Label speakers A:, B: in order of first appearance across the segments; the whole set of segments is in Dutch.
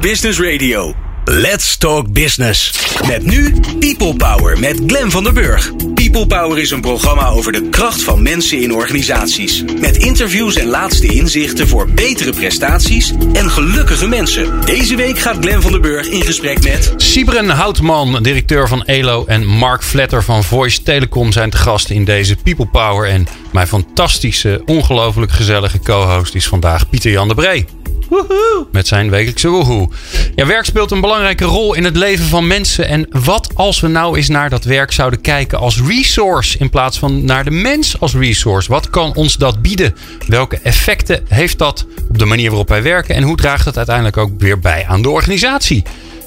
A: Business Radio. Let's Talk Business. Met nu People Power met Glen van der Burg. People Power is een programma over de kracht van mensen in organisaties. Met interviews en laatste inzichten voor betere prestaties en gelukkige mensen. Deze week gaat Glen van der Burg in gesprek met...
B: Sibren Houtman, directeur van ELO en Mark Vletter van Voice Telecom zijn te gast in deze People Power. En mijn fantastische, ongelooflijk gezellige co-host is vandaag Pieter Jan de Bree. Met zijn wekelijkse woehoe. Ja, werk speelt een belangrijke rol in het leven van mensen. En wat als we nou eens naar dat werk zouden kijken als resource in plaats van naar de mens als resource? Wat kan ons dat bieden? Welke effecten heeft dat op de manier waarop wij werken? En hoe draagt dat uiteindelijk ook weer bij aan de organisatie?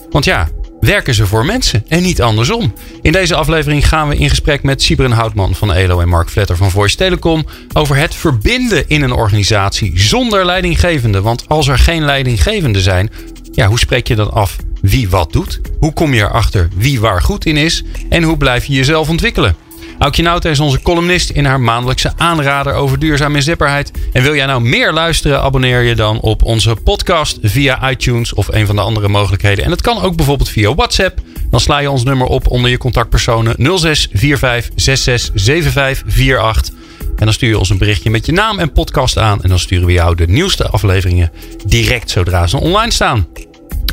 B: Want ja, werken ze voor mensen en niet andersom. In deze aflevering gaan we in gesprek met Sibren Houtman van ELO en Mark Vletter van Voice Telecom over het verbinden in een organisatie zonder leidinggevende. Want als er geen leidinggevende zijn, ja, hoe spreek je dan af wie wat doet? Hoe kom je erachter wie waar goed in is? En hoe blijf je jezelf ontwikkelen? Aukje Nauta is onze columnist in haar maandelijkse aanrader over duurzame inzetbaarheid. En wil jij nou meer luisteren, abonneer je dan op onze podcast via iTunes of een van de andere mogelijkheden. En dat kan ook bijvoorbeeld via WhatsApp. Dan sla je ons nummer op onder je contactpersonen 0645 667548. En dan stuur je ons een berichtje met je naam en podcast aan. En dan sturen we jou de nieuwste afleveringen direct zodra ze online staan.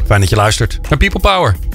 B: Fijn dat je luistert naar People Power.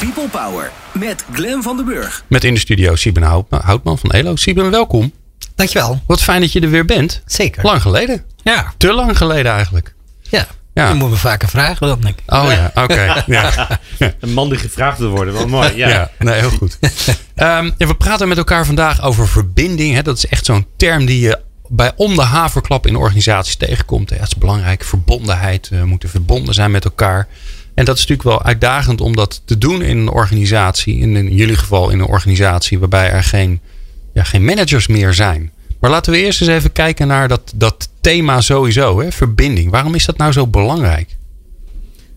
A: People Power met Glen van der Burg.
B: Met in de studio Sieben Houtman van ELO. Sieben, welkom.
C: Dankjewel.
B: Wat fijn dat je er weer bent.
C: Zeker.
B: Lang geleden.
C: Ja.
B: Te lang geleden eigenlijk.
C: Ja.
B: Ja.
C: Je moet me vaker vragen dan ik.
B: Oh ja, oké. Ja.
D: Een man die gevraagd wil worden, wel mooi. Ja.
B: Ja, nee, heel goed. Ehm, ja, we praten met elkaar vandaag over verbinding. Hè. Dat is echt zo'n term die je bij om de haverklap in organisaties tegenkomt. Ja, het is belangrijk, verbondenheid. We moeten verbonden zijn met elkaar. En dat is natuurlijk wel uitdagend om dat te doen in een organisatie. In, in jullie geval in een organisatie waarbij er geen, ja, geen managers meer zijn. Maar laten we eerst eens even kijken naar dat, dat thema sowieso. Hè? Verbinding. Waarom is dat nou zo belangrijk?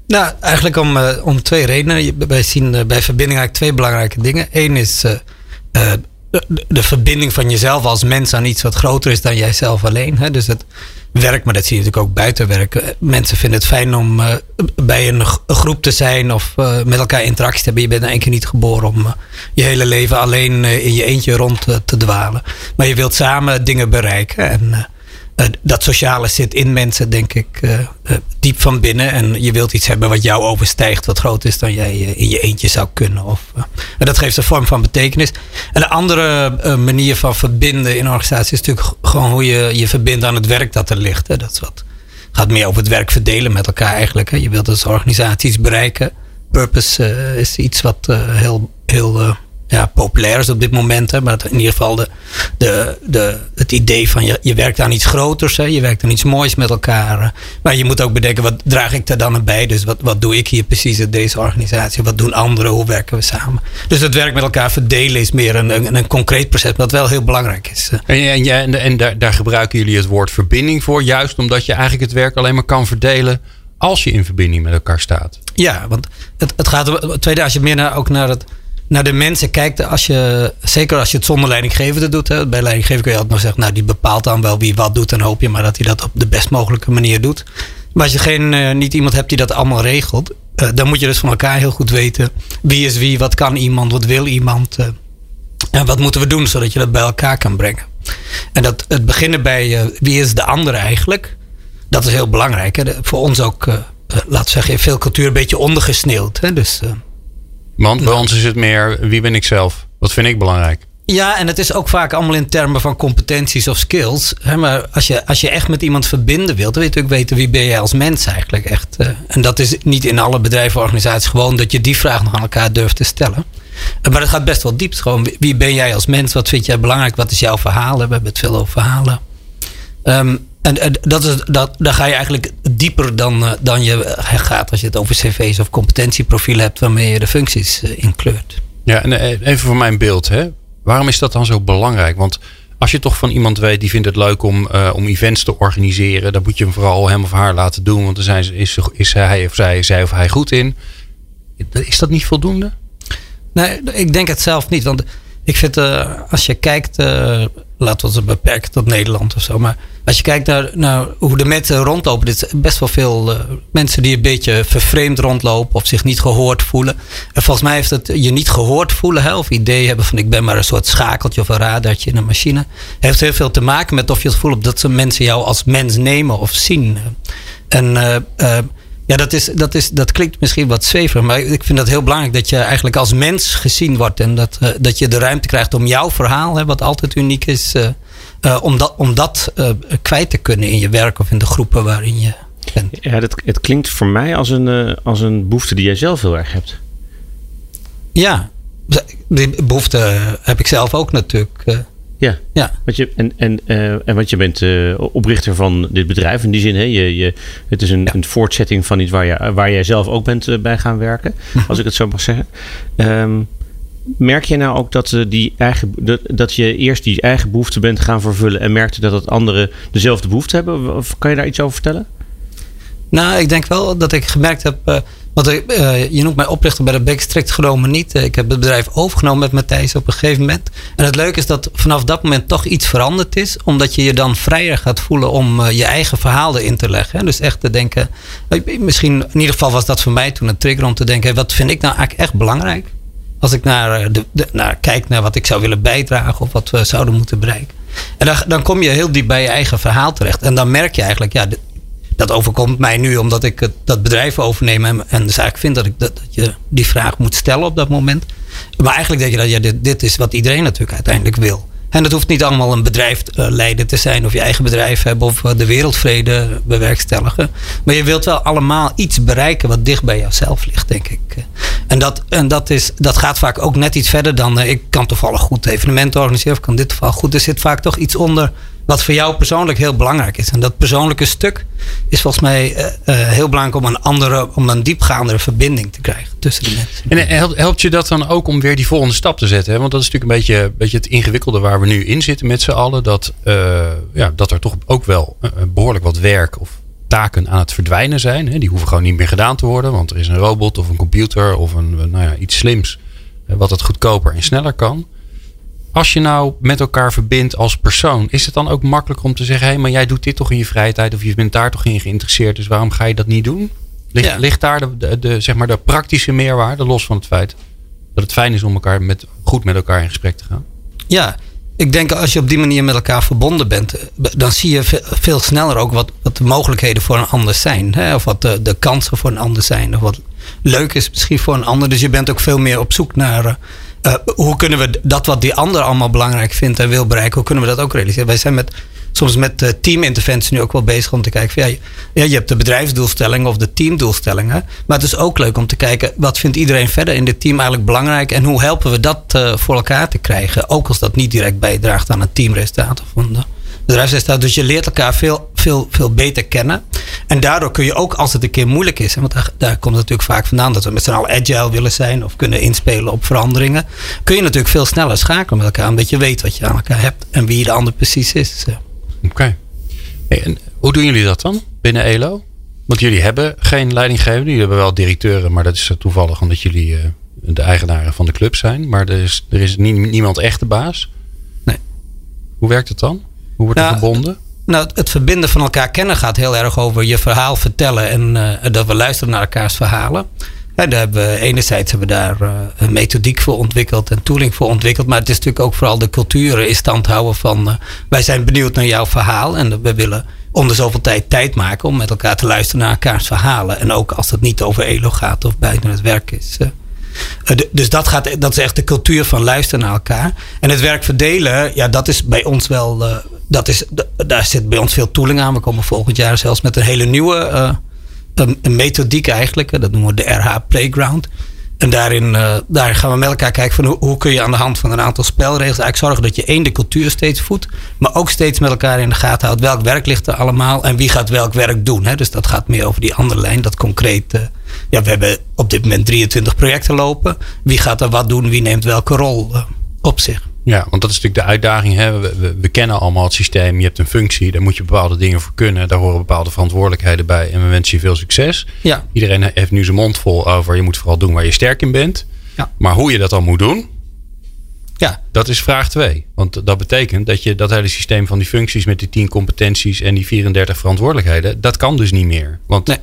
C: Nou, eigenlijk om, eh, om twee redenen. Wij zien eh, bij verbinding eigenlijk twee belangrijke dingen. Eén is eh, de, de verbinding van jezelf als mens aan iets wat groter is dan jijzelf alleen. Hè? Dus het werk, maar dat zie je natuurlijk ook buiten werken. Eh, Mensen vinden het fijn om eh, bij een, groep te zijn of eh, met elkaar interactie te hebben. Je bent nou één keer niet geboren om eh, je hele leven alleen in je eentje rond te dwalen. Maar je wilt samen dingen bereiken. En dat sociale zit in mensen, denk ik, eh, eh, diep van binnen. En je wilt iets hebben wat jou overstijgt, wat groter is dan jij eh, in je eentje zou kunnen. Of, eh, en dat geeft een vorm van betekenis. En een andere eh, manier van verbinden in een organisatie is natuurlijk gewoon hoe je je verbindt aan het werk dat er ligt. Hè. Dat is wat, gaat meer over het werk verdelen met elkaar eigenlijk. Hè. Je wilt als organisatie iets bereiken. Purpose eh, is iets wat eh, heel, heel eh, ja, populair is op dit moment. Hè, maar in ieder geval de, de, de, het idee van je, je werkt aan iets groters. Hè, je werkt aan iets moois met elkaar. Maar je moet ook bedenken, wat draag ik daar dan aan bij? Dus wat, wat doe ik hier precies in deze organisatie? Wat doen anderen? Hoe werken we samen? Dus het werk met elkaar verdelen is meer een, een, een concreet proces. Wat wel heel belangrijk is.
B: En, en, en, en daar, daar gebruiken jullie het woord verbinding voor. Juist omdat je eigenlijk het werk alleen maar kan verdelen als je in verbinding met elkaar staat.
C: Ja, want het, het gaat tweede, als je meer naar, ook naar, het, naar de mensen kijkt, als je, zeker als je het zonder leidinggevende doet. Hè, bij leidinggevende kun je altijd nog zeggen, nou die bepaalt dan wel wie wat doet en hoop je maar dat hij dat op de best mogelijke manier doet. Maar als je geen, eh, niet iemand hebt die dat allemaal regelt, eh, dan moet je dus van elkaar heel goed weten wie is wie, wat kan iemand, wat wil iemand. eh, en wat moeten we doen zodat je dat bij elkaar kan brengen. En dat, het beginnen bij wie is de ander eigenlijk, dat is heel belangrijk. Hè. Voor ons ook, we zeggen, in veel cultuur een beetje ondergesneeuwd. Hè. Dus,
B: Want bij ons is het meer wie ben ik zelf? Wat vind ik belangrijk?
C: ja, en het is ook vaak allemaal in termen van competenties of skills. Hè. Maar als je, als je echt met iemand verbinden wilt, dan wil je natuurlijk weten wie ben jij als mens eigenlijk echt. eh. en dat is niet in alle bedrijven of organisaties gewoon dat je die vraag nog aan elkaar durft te stellen. Eh, Maar het gaat best wel diep. Gewoon, wie- ben jij als mens? Wat vind jij belangrijk? Wat is jouw verhaal? We hebben het veel over verhalen. Ehm, en en dat is, dat, daar ga je eigenlijk dieper dan, eh, dan je eh, gaat als je het over cv's of competentieprofielen hebt waarmee je de functies eh, inkleurt.
B: Ja, en even voor mijn beeld. Hè? Waarom is dat dan zo belangrijk? Want als je toch van iemand weet die vindt het leuk om, om events te organiseren, dan moet je hem vooral hem of haar laten doen. Want dan zijn ze, is, is hij of zij, zij of hij goed in. Is dat niet voldoende?
C: Nee, ik denk het zelf niet. Want ik vind, als je kijkt, laten we ze beperken tot Nederland of zo. Maar als je kijkt naar, naar hoe de mensen rondlopen, dit is best wel veel uh, mensen die een beetje vervreemd rondlopen of zich niet gehoord voelen. En volgens mij heeft het je niet gehoord voelen, hè, of idee hebben van ik ben maar een soort schakeltje of een radartje in een machine. Heeft heel veel te maken met of je het gevoel hebt dat ze mensen jou als mens nemen of zien. En uh, ja, dat, is, dat, is, dat klinkt misschien wat zweverig, maar ik vind het heel belangrijk dat je eigenlijk als mens gezien wordt en dat, uh, dat je de ruimte krijgt om jouw verhaal, hè, wat altijd uniek is, uh, uh, om dat, om dat kwijt te kunnen in je werk of in de groepen waarin je bent.
D: Ja, dat, het klinkt voor mij als een, als een behoefte die jij zelf heel erg hebt.
C: Ja, die behoefte heb ik zelf ook natuurlijk.
D: Ja, ja. Want je, en, en, uh, en want je bent uh, oprichter van dit bedrijf in die zin. Hè, je, je, het is een, ja. een voortzetting van iets waar, je, waar jij zelf ook bent uh, bij gaan werken. Als ik het zo mag zeggen. Um, merk je nou ook dat, die eigen, dat, dat je eerst die eigen behoefte bent gaan vervullen. En merkte dat het anderen dezelfde behoefte hebben? Of kan je daar iets over vertellen?
C: Nou, ik denk wel dat ik gemerkt heb want uh, je noemt mij oprichter bij de Beek strikt genomen niet. ik heb het bedrijf overgenomen met Matthijs op een gegeven moment. En het leuke is dat vanaf dat moment toch iets veranderd is. Omdat je je dan vrijer gaat voelen om je eigen verhaal erin te leggen. Hè. Dus echt te denken. Misschien in ieder geval was dat voor mij toen een trigger om te denken. Wat vind ik nou eigenlijk echt belangrijk? Als ik naar, de, naar kijk naar wat ik zou willen bijdragen. Of wat we zouden moeten bereiken. En dan, dan kom je heel diep bij je eigen verhaal terecht. En dan merk je eigenlijk. Ja, dat overkomt mij nu omdat ik het, dat bedrijf overneem. En, en dus eigenlijk vind dat, ik, dat, dat, je die vraag moet stellen op dat moment. Maar eigenlijk denk je dat ja, dit, dit is wat iedereen natuurlijk uiteindelijk wil. En dat hoeft niet allemaal een bedrijfsleider te zijn of je eigen bedrijf hebben of de wereldvrede bewerkstelligen. Maar je wilt wel allemaal iets bereiken wat dicht bij jouzelf ligt, denk ik. En dat, en dat, is, dat gaat vaak ook net iets verder dan ik kan toevallig goed evenementen organiseren of kan dit toevallig goed. Er zit vaak toch iets onder wat voor jou persoonlijk heel belangrijk is. En dat persoonlijke stuk is volgens mij uh, uh, heel belangrijk om een andere, om een diepgaandere verbinding te krijgen tussen de mensen.
B: En helpt, helpt je dat dan ook om weer die volgende stap te zetten? Hè? Want dat is natuurlijk een beetje, beetje het ingewikkelde waar we nu in zitten met z'n allen. Dat, ja, dat er toch ook wel behoorlijk wat werk of taken aan het verdwijnen zijn. Hè? Die hoeven gewoon niet meer gedaan te worden. Want er is een robot of een computer of een, nou ja, iets slims. Wat het goedkoper en sneller kan. Als je nou met elkaar verbindt als persoon, is het dan ook makkelijk om te zeggen: hé, hey, maar jij doet dit toch in je vrije tijd of je bent daar toch in geïnteresseerd, dus waarom ga je dat niet doen? Ligt, ja. ligt daar de, de, de, zeg maar de praktische meerwaarde, los van het feit dat het fijn is om elkaar met, goed met elkaar in gesprek te gaan?
C: Ja, ik denk als je op die manier met elkaar verbonden bent, eh, dan zie je veel sneller ook wat, wat de mogelijkheden voor een ander zijn. Hè? Of wat de, de kansen voor een ander zijn. Of wat leuk is misschien voor een ander. Dus je bent ook veel meer op zoek naar eh, uh, hoe kunnen we dat wat die ander allemaal belangrijk vindt en wil bereiken, hoe kunnen we dat ook realiseren? Wij zijn met, soms met uh, teaminterventie nu ook wel bezig om te kijken. Van, ja, ja, je hebt de bedrijfsdoelstellingen of de teamdoelstellingen. Maar het is ook leuk om te kijken wat vindt iedereen verder in dit team eigenlijk belangrijk en hoe helpen we dat uh, voor elkaar te krijgen. Ook als dat niet direct bijdraagt aan een teamresultaat of een bedrijfsresultaat. Dus je leert elkaar veel, veel, veel beter kennen. En daardoor kun je ook als het een keer moeilijk is, want daar, daar komt het natuurlijk vaak vandaan dat we met z'n allen agile willen zijn of kunnen inspelen op veranderingen, kun je natuurlijk veel sneller schakelen met elkaar, omdat je weet wat je aan elkaar hebt en wie de ander precies is.
B: Oké. Okay. Hey, en hoe doen jullie dat dan binnen ELO? Want jullie hebben geen leidinggevende, jullie hebben wel directeuren, maar dat is toevallig omdat jullie uh, de eigenaren van de club zijn. Maar er is, er is niemand echt de baas.
C: Nee.
B: Hoe werkt het dan? Hoe wordt nou, er verbonden?
C: Nou, het verbinden van elkaar kennen gaat heel erg over je verhaal vertellen en uh, dat we luisteren naar elkaars verhalen. Ja, daar hebben we, enerzijds hebben we daar uh, een methodiek voor ontwikkeld en tooling voor ontwikkeld. Maar het is natuurlijk ook vooral de cultuur in stand houden van uh, wij zijn benieuwd naar jouw verhaal en we willen om de zoveel tijd tijd maken om met elkaar te luisteren naar elkaars verhalen. En ook als het niet over ELO gaat of buiten het werk is. dus dat, gaat, dat is echt de cultuur van luisteren naar elkaar. En het werk verdelen, ja, dat is bij ons wel dat is, daar zit bij ons veel tooling aan. We komen volgend jaar zelfs met een hele nieuwe uh, een, methodiek eigenlijk. Dat noemen we de RH Playground. En daarin uh, daar gaan we met elkaar kijken van hoe, hoe, kun je aan de hand van een aantal spelregels eigenlijk zorgen dat je één de cultuur steeds voedt. Maar ook steeds met elkaar in de gaten houdt welk werk ligt er allemaal en wie gaat welk werk doen. Hè? Dus dat gaat meer over die andere lijn. Dat concreet. Uh, ja, we hebben op dit moment 23 projecten lopen. Wie gaat er wat doen? Wie neemt welke rol op zich?
B: Ja, want dat is natuurlijk de uitdaging. Hè? We, we, we, kennen allemaal het systeem. Je hebt een functie, daar moet je bepaalde dingen voor kunnen. Daar horen bepaalde verantwoordelijkheden bij. En we wensen je veel succes.
C: Ja.
B: Iedereen heeft nu zijn mond vol over. Je moet vooral doen waar je sterk in bent.
C: Ja.
B: Maar hoe je dat dan moet doen, Ja. Dat is vraag 2. Want dat betekent dat je dat hele systeem van die functies met die 10 competenties en die 34 verantwoordelijkheden, dat kan dus niet meer. Want nee.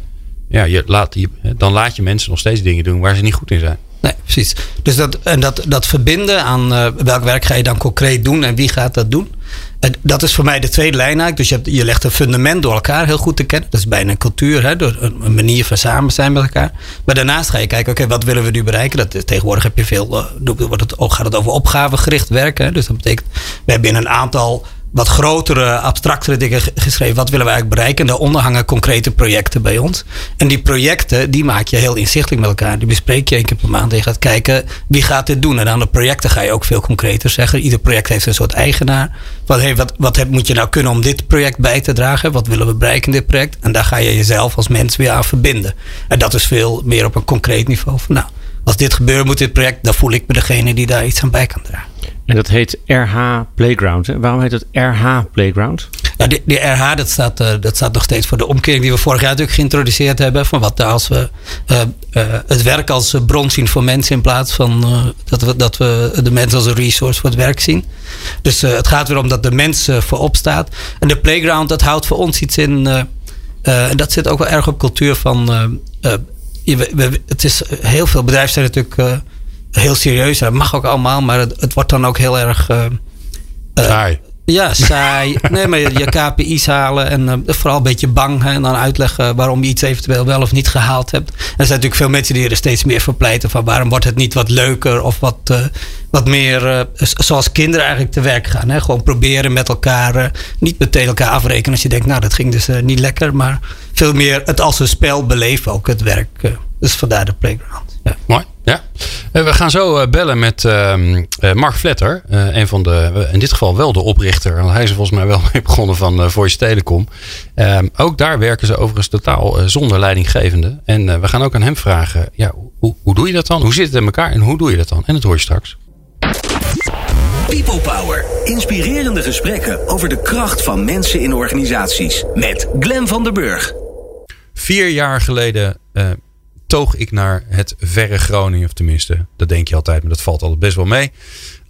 B: ja, je laat, je, dan laat je mensen nog steeds dingen doen waar ze niet goed in zijn.
C: Nee, precies. Dus dat, en dat, dat verbinden aan uh, welk werk ga je dan concreet doen en wie gaat dat doen. En dat is voor mij de tweede lijn eigenlijk. Dus je, hebt, je legt een fundament door elkaar heel goed te kennen. Dat is bijna een cultuur, hè, door een, manier van samen zijn met elkaar. Maar daarnaast ga je kijken, oké, wat willen we nu bereiken? Dat, tegenwoordig heb je veel, uh, wordt het, gaat het over opgavegericht werken. Dus dat betekent, we hebben in een aantal wat grotere, abstractere dingen geschreven. Wat willen we eigenlijk bereiken? En daaronder hangen concrete projecten bij ons. En die projecten, die maak je heel inzichtelijk met elkaar. Die bespreek je één keer per maand. En je gaat kijken, wie gaat dit doen? En aan de projecten ga je ook veel concreter zeggen. Ieder project heeft een soort eigenaar. Wat, hey, wat, wat moet je nou kunnen om dit project bij te dragen? Wat willen we bereiken in dit project? En daar ga je jezelf als mens weer aan verbinden. En dat is veel meer op een concreet niveau. Nou, als dit gebeurt moet dit project, dan voel ik me degene die daar iets aan bij kan dragen.
D: En dat heet RH Playground. Waarom heet het RH Playground?
C: Die, die RH dat staat, uh, dat staat nog steeds voor de omkering die we vorig jaar natuurlijk geïntroduceerd hebben. Van wat als we uh, uh, het werk als bron zien voor mensen in plaats van dat, we, dat we de mens als een resource voor het werk zien. Dus het gaat weer om dat de mens voorop staat. En de playground dat houdt voor ons iets in. en dat zit ook wel erg op cultuur van. Je, we, het is heel veel bedrijven zijn natuurlijk heel serieus. Dat mag ook allemaal, maar het, het wordt dan ook heel erg. Uh,
B: saai.
C: Ja, saai. nee, maar je, KPI's halen en uh, vooral een beetje bang. Hè, en dan uitleggen waarom je iets eventueel wel of niet gehaald hebt. En er zijn natuurlijk veel mensen die er steeds meer voor pleiten. Van waarom wordt het niet wat leuker of wat, wat meer zoals kinderen eigenlijk te werk gaan. Hè? Gewoon proberen met elkaar, niet meteen elkaar afrekenen als je denkt, nou dat ging dus niet lekker. Maar veel meer het als een spel beleven ook, het werk. dus vandaar de playground. Ja.
B: Mooi. Ja. Eh, we gaan zo eh, bellen met ehm, eh, Mark Vletter. een van de, in dit geval wel de oprichter. Want hij is er volgens mij wel mee begonnen van Voice Telecom. Ehm, ook daar werken ze overigens totaal zonder leidinggevende. En we gaan ook aan hem vragen. Ja, hoe, hoe doe je dat dan? Hoe zit het in elkaar en hoe doe je dat dan? En dat hoor je straks.
A: People Power. Inspirerende gesprekken over de kracht van mensen in organisaties. Met Glen van der Burg.
B: Vier jaar geleden toog ik naar het verre Groningen. Of tenminste, dat denk je altijd, maar dat valt altijd best wel mee.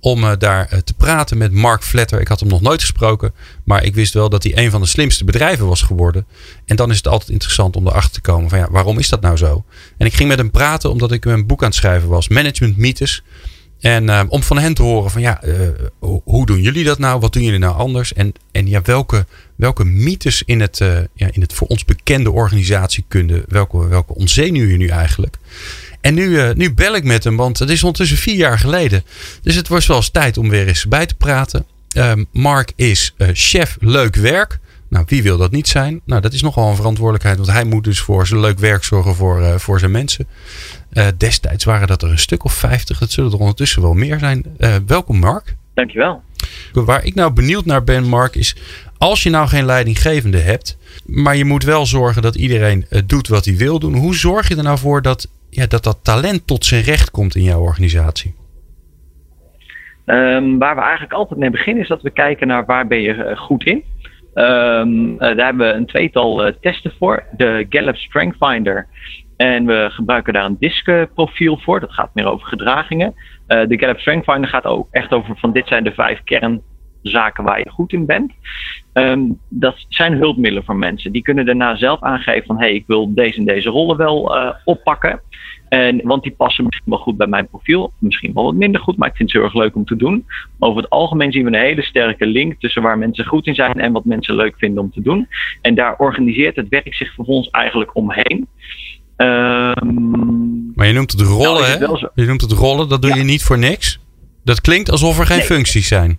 B: Om uh, daar uh, te praten met Mark Vletter. Ik had hem nog nooit gesproken. Maar ik wist wel dat hij een van de slimste bedrijven was geworden. En dan is het altijd interessant om erachter te komen van ja, waarom is dat nou zo? En ik ging met hem praten omdat ik een boek aan het schrijven was. Management Mythes. En uh, om van hen te horen van ja, hoe doen jullie dat nou? Wat doen jullie nou anders? En, en ja, welke welke mythes in het, uh, ja, in het voor ons bekende organisatiekunde, welke, welke je nu eigenlijk? En nu, nu bel ik met hem, want het is ondertussen vier jaar geleden. Dus het was wel eens tijd om weer eens bij te praten. Um, Mark is chef leuk werk. Nou, wie wil dat niet zijn? Nou, dat is nogal een verantwoordelijkheid, want hij moet dus voor zijn leuk werk zorgen voor, voor zijn mensen. Destijds waren dat er een stuk of vijftig. Dat zullen er ondertussen wel meer zijn. welkom, Mark.
E: Dankjewel.
B: Waar ik nou benieuwd naar ben, Mark, is als je nou geen leidinggevende hebt, maar je moet wel zorgen dat iedereen uh, doet wat hij wil doen. Hoe zorg je er nou voor dat, ja, dat dat talent tot zijn recht komt in jouw organisatie?
E: Um, waar we eigenlijk altijd mee beginnen is dat we kijken naar waar ben je goed in. Um, daar hebben we een tweetal testen voor. De Gallup Strength Finder. En we gebruiken daar een DISC profiel voor. Dat gaat meer over gedragingen. de Gallup Strength Finder gaat ook echt over van dit zijn de vijf kern zaken waar je goed in bent. Um, dat zijn hulpmiddelen voor mensen. Die kunnen daarna zelf aangeven van hé, hey, ik wil deze en deze rollen wel uh, oppakken. En, want die passen misschien wel goed bij mijn profiel. Misschien wel wat minder goed, maar ik vind het heel erg leuk om te doen. Over het algemeen zien we een hele sterke link tussen waar mensen goed in zijn en wat mensen leuk vinden om te doen. En daar organiseert het werk zich vervolgens eigenlijk omheen.
B: Um, maar je noemt het rollen, nou, hè? Je noemt het rollen, dat doe je niet voor niks. Dat klinkt alsof er geen nee. functies zijn.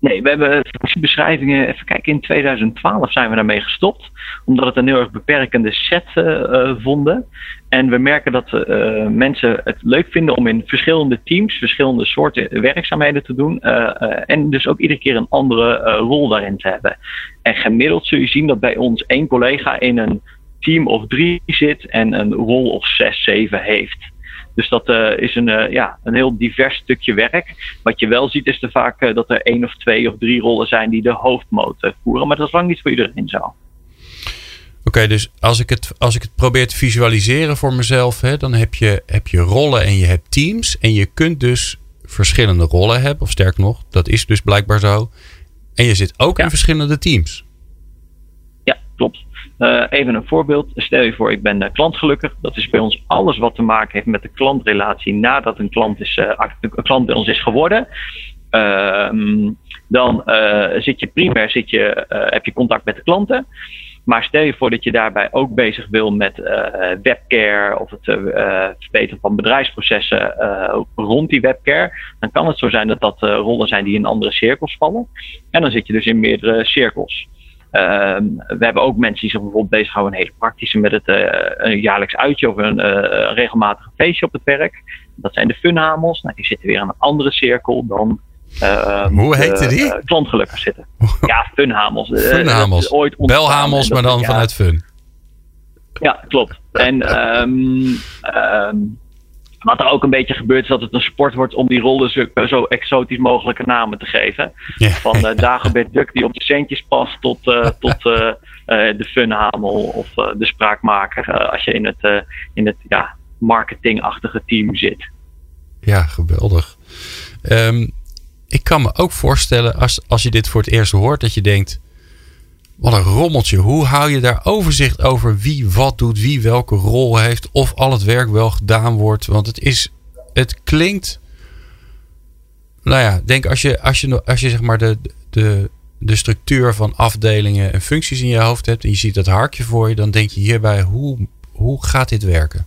E: Nee, we hebben functiebeschrijvingen, even kijken, in 2012 zijn we daarmee gestopt. Omdat het een heel erg beperkende set uh, vonden. En we merken dat uh, mensen het leuk vinden om in verschillende teams, verschillende soorten werkzaamheden te doen. Uh, en dus ook iedere keer een andere rol daarin te hebben. En gemiddeld zul je zien dat bij ons één collega in een team of drie zit en een rol of zes, zeven heeft. Dus dat uh, is een, uh, ja, een heel divers stukje werk. Wat je wel ziet is er vaak uh, dat er één of twee of drie rollen zijn die de hoofdmoot voeren. Maar dat is lang niet voor iedereen zo. Oké,
B: okay, dus als ik, het, als ik het probeer te visualiseren voor mezelf, hè, dan heb je, heb je rollen en je hebt teams. En je kunt dus verschillende rollen hebt. Of sterk nog, dat is dus blijkbaar zo. En je zit ook in verschillende teams.
E: Ja, klopt. Uh, even een voorbeeld. Stel je voor, ik ben uh, klantgelukkig. Dat is bij ons alles wat te maken heeft met de klantrelatie nadat een klant, is, uh, een klant bij ons is geworden. Ehm, dan zit je primair zit je, heb je contact met de klanten. Maar stel je voor dat je daarbij ook bezig wil met webcare of het verbeteren van bedrijfsprocessen rond die webcare. Dan kan het zo zijn dat dat rollen zijn die in andere cirkels vallen. En dan zit je dus in meerdere cirkels. Ehm, we hebben ook mensen die zich bijvoorbeeld bezighouden, een hele praktische, met het uh, een jaarlijks uitje of een uh, regelmatig feestje op het werk. Dat zijn de funhamels. Nou, die zitten weer in een andere cirkel dan. Uh,
B: Hoe heette die?
E: Uh, klantgelukkig zitten. ja, funhamels.
B: Funhamels. ooit Belhamels, maar dan vanuit fun.
E: Ja, klopt. En um, um, wat er ook een beetje gebeurt is dat het een sport wordt om die rollen zo, zo exotisch mogelijke namen te geven. Van uh, Dagobert Duck die op de centjes past tot, uh, tot uh, de funhamel of de spraakmaker als je in het, in het ja, marketingachtige team zit.
B: Ja, geweldig. Um, ik kan me ook voorstellen als, als je dit voor het eerst hoort dat je denkt... Wat een rommeltje. Hoe hou je daar overzicht over wie wat doet, wie welke rol heeft, of al het werk wel gedaan wordt? Want het is, het klinkt. Nou ja, denk als je, als je, als je zeg maar de, de, de structuur van afdelingen en functies in je hoofd hebt en je ziet dat harkje voor je, dan denk je hierbij, hoe, hoe gaat dit werken?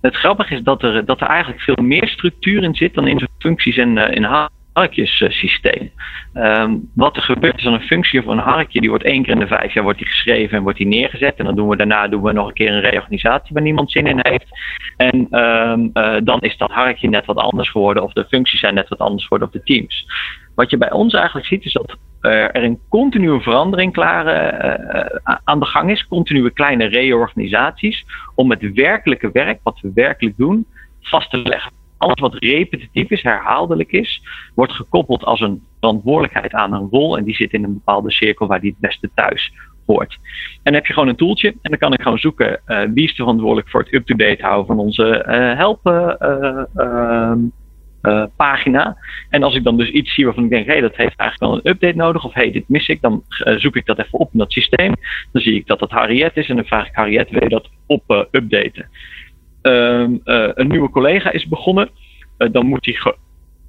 E: Het grappige is dat er, dat er eigenlijk veel meer structuur in zit dan in functies en uh, in harkjesysteem. Um, wat er gebeurt is dan een functie of een harkje, die wordt één keer in de vijf jaar wordt die geschreven en wordt die neergezet. En dan doen we daarna doen we nog een keer een reorganisatie waar niemand zin in heeft. En um, uh, dan is dat harkje net wat anders geworden, of de functies zijn net wat anders geworden, of de teams. Wat je bij ons eigenlijk ziet, is dat er een continue verandering klaar uh, aan de gang is. Continue kleine reorganisaties. Om het werkelijke werk, wat we werkelijk doen, vast te leggen alles wat repetitief is, herhaaldelijk is, wordt gekoppeld als een verantwoordelijkheid aan een rol. En die zit in een bepaalde cirkel waar die het beste thuis hoort. En dan heb je gewoon een toeltje en dan kan ik gewoon zoeken uh, wie is verantwoordelijk voor het up-to-date houden van onze. Uh, pagina. En als ik dan dus iets zie waarvan ik denk, hé, hey, dat heeft eigenlijk wel een update nodig, of hé, hey, dit mis ik, dan zoek ik dat even op in dat systeem. Dan zie ik dat dat Harriet is en dan vraag ik Harriet, wil je dat op updaten? Uh, een nieuwe collega is begonnen, uh, dan moet die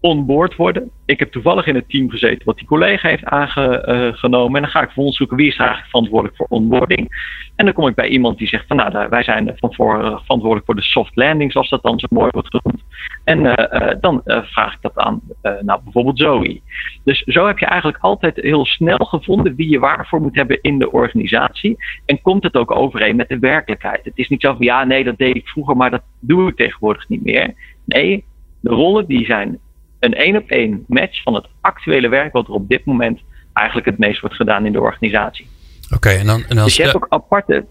E: onboard worden. Ik heb toevallig in het team gezeten wat die collega heeft aangenomen. En dan ga ik vervolgens zoeken wie is eigenlijk verantwoordelijk voor onboarding. En dan kom ik bij iemand die zegt van nou, wij zijn van voor, verantwoordelijk voor de soft landing, zoals dat dan zo mooi wordt genoemd. En uh, dan uh, vraag ik dat aan nou, bijvoorbeeld Zoe. Dus zo heb je eigenlijk altijd heel snel gevonden wie je waarvoor moet hebben in de organisatie. En komt het ook overeen met de werkelijkheid. Het is niet zo van ja, nee, dat deed ik vroeger, maar dat doe ik tegenwoordig niet meer. Nee, de rollen die zijn een één op één match van het actuele werk wat er op dit moment eigenlijk het meest wordt gedaan in de organisatie.
B: Oké, okay, en dan, en dan
E: dus je hebt ook aparte.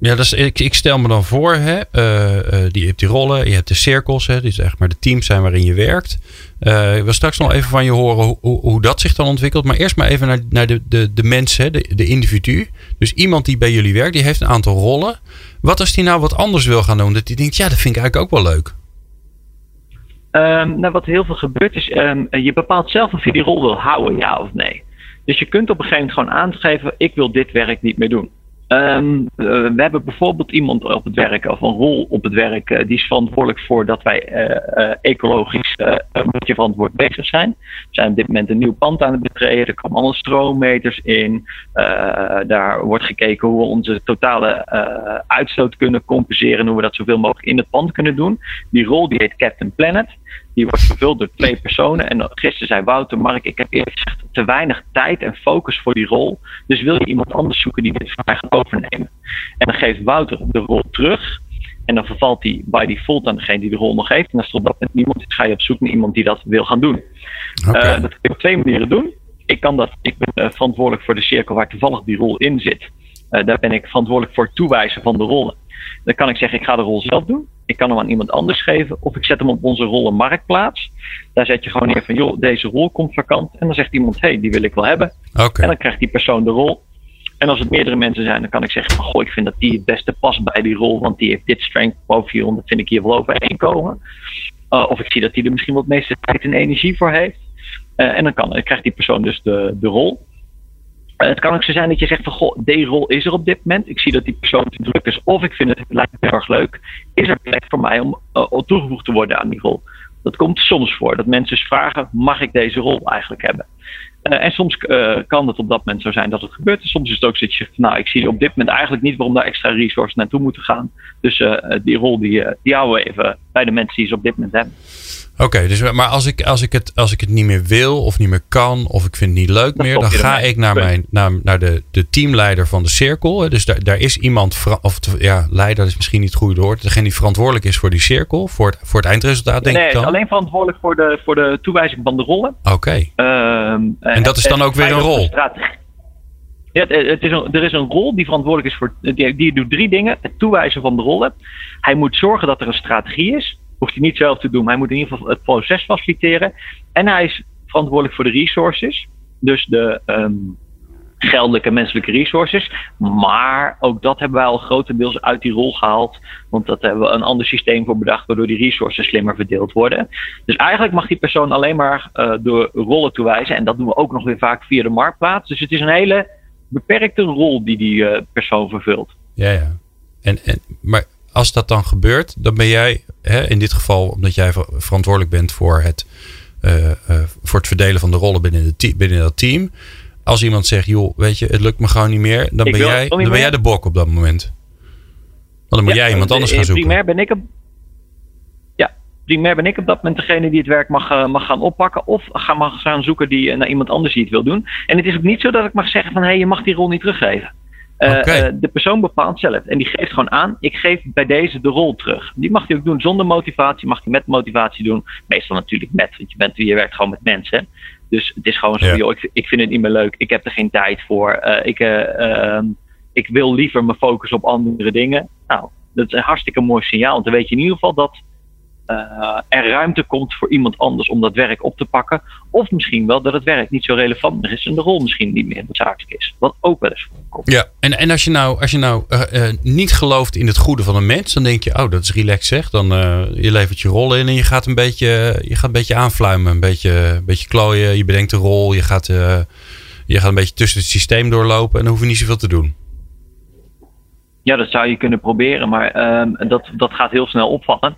B: Ja, dus ik, ik stel me dan voor, hè, uh, uh, die, je hebt die rollen, je hebt de cirkels, hè, die zeg maar de teams zijn waarin je werkt. Uh, ik wil straks nog even van je horen hoe, hoe, hoe, dat zich dan ontwikkelt. Maar eerst maar even naar, naar de, de, de mensen, de, de individu. Dus iemand die bij jullie werkt, die heeft een aantal rollen. Wat als die nou wat anders wil gaan doen? Dat die denkt, ja, dat vind ik eigenlijk ook wel leuk.
E: Um, nou, wat heel veel gebeurt is, um, je bepaalt zelf of je die rol wil houden, ja of nee. Dus je kunt op een gegeven moment gewoon aangeven, ik wil dit werk niet meer doen. Uh, we hebben bijvoorbeeld iemand op het werk, of een rol op het werk, uh, die is verantwoordelijk voor dat wij uh, ecologisch een beetje verantwoord bezig zijn. We zijn op dit moment een nieuw pand aan het betreden, er komen allemaal stroommeters in. daar wordt gekeken hoe we onze totale uitstoot kunnen compenseren, hoe we dat zoveel mogelijk in het pand kunnen doen. Die rol die heet Captain Planet. Die wordt vervuld door twee personen. En gisteren zei Wouter, Mark, ik heb eerlijk gezegd te weinig tijd en focus voor die rol. Dus wil je iemand anders zoeken die dit voor mij gaat overnemen? En dan geeft Wouter de rol terug. En dan vervalt die by default aan degene die de rol nog heeft. En als er op dat moment niemand is, ga je op zoek naar iemand die dat wil gaan doen. Okay. Uh, dat kun je op twee manieren doen. Ik, kan dat, ik ben uh, verantwoordelijk voor de cirkel waar toevallig die rol in zit. Uh, daar ben ik verantwoordelijk voor het toewijzen van de rollen. Dan kan ik zeggen, ik ga de rol zelf doen. Ik kan hem aan iemand anders geven. Of ik zet hem op onze rollenmarktplaats. Daar zet je gewoon neer van, joh, deze rol komt vakant. En dan zegt iemand, hé, hey, die wil ik wel hebben.
B: Okay.
E: En dan krijgt die persoon de rol. En als het meerdere mensen zijn, dan kan ik zeggen van, goh, ik vind dat die het beste past bij die rol. Want die heeft dit strength boven hier, dat vind ik hier wel overeen komen. of ik zie dat hij er misschien wat meeste tijd en energie voor heeft. en dan, kan, dan krijgt die persoon dus de, de rol. Het kan ook zo zijn dat je zegt van goh, deze rol is er op dit moment. Ik zie dat die persoon te druk is. Of ik vind het, lijkt heel erg leuk. Is er plek voor mij om toegevoegd te worden aan die rol? Dat komt soms voor. Dat mensen vragen, mag ik deze rol eigenlijk hebben? Uh, en soms uh, kan het op dat moment zo zijn dat het gebeurt. En soms is het ook dat je zegt, nou, ik zie op dit moment eigenlijk niet waarom daar extra resources naartoe moeten gaan. Dus uh, die rol die, die houden we even bij de mensen die ze op dit moment hebben.
B: Oké, dus, maar als ik, als, ik het, als ik het niet meer wil of niet meer kan of ik vind het niet leuk meer, dan ga ik naar, mijn, naar, naar de, de teamleider van de cirkel. Dus daar, daar is iemand, of ja, leider is misschien niet het goede woord, degene die verantwoordelijk is voor die cirkel, voor het, voor het eindresultaat, denk
E: nee,
B: ik dan?
E: alleen verantwoordelijk voor de, voor de toewijzing van de rollen.
B: Oké.
E: Ehm,
B: en dat is dan ook weer een rol?
E: Ja, het is een, er is een rol die verantwoordelijk is voor. Die, die doet drie dingen: het toewijzen van de rollen. Hij moet zorgen dat er een strategie is hoeft hij niet zelf te doen. Hij moet in ieder geval het proces faciliteren. En hij is verantwoordelijk voor de resources. Dus de um, geldelijke menselijke resources. Maar ook dat hebben wij al grotendeels uit die rol gehaald. Want dat hebben we een ander systeem voor bedacht. Waardoor die resources slimmer verdeeld worden. Dus eigenlijk mag die persoon alleen maar uh, door rollen toewijzen. En dat doen we ook nog weer vaak via de marktplaats. Dus het is een hele beperkte rol die die uh, persoon vervult.
B: Ja, ja. En, en, maar als dat dan gebeurt, dan ben jij hè, in dit geval, omdat jij verantwoordelijk bent voor het, uh, uh, voor het verdelen van de rollen binnen, de binnen dat team. Als iemand zegt, joh, weet je, het lukt me gewoon niet meer, dan, ben jij, dan ben jij de bok op dat moment. Want dan moet jij iemand anders gaan zoeken.
E: Primair ben ik op, ja, primair ben ik op dat moment degene die het werk mag, uh, mag gaan oppakken. Of mag gaan zoeken die, naar iemand anders die het wil doen. En het is ook niet zo dat ik mag zeggen van hé, hey, je mag die rol niet teruggeven. Uh, de persoon bepaalt zelf. En die geeft gewoon aan, ik geef bij deze de rol terug. Die mag hij ook doen zonder motivatie, mag hij met motivatie doen. Meestal natuurlijk met, want je, bent, je werkt gewoon met mensen. Dus het is gewoon zo, joh, ik, ik vind het niet meer leuk. Ik heb er geen tijd voor. Uh, ik, ehm, ik wil liever me focussen op andere dingen. Nou, dat is een hartstikke mooi signaal. Want dan weet je in ieder geval dat uh, er ruimte komt voor iemand anders om dat werk op te pakken. Of misschien wel dat het werk niet zo relevant meer is en de rol misschien niet meer noodzakelijk is. Wat ook wel eens voorkomt.
B: Ja, en, en als je nou, als je nou uh, uh, niet gelooft in het goede van een mens, dan denk je, oh, dat is relaxed zeg. Dan je levert je rol in en je gaat een beetje, je gaat een beetje aanfluimen, een beetje, een beetje klooien. Je bedenkt de rol, je gaat, je gaat een beetje tussen het systeem doorlopen en dan hoef je niet zoveel te doen.
E: Ja, dat zou je kunnen proberen, maar ehm, dat, dat gaat heel snel opvallen.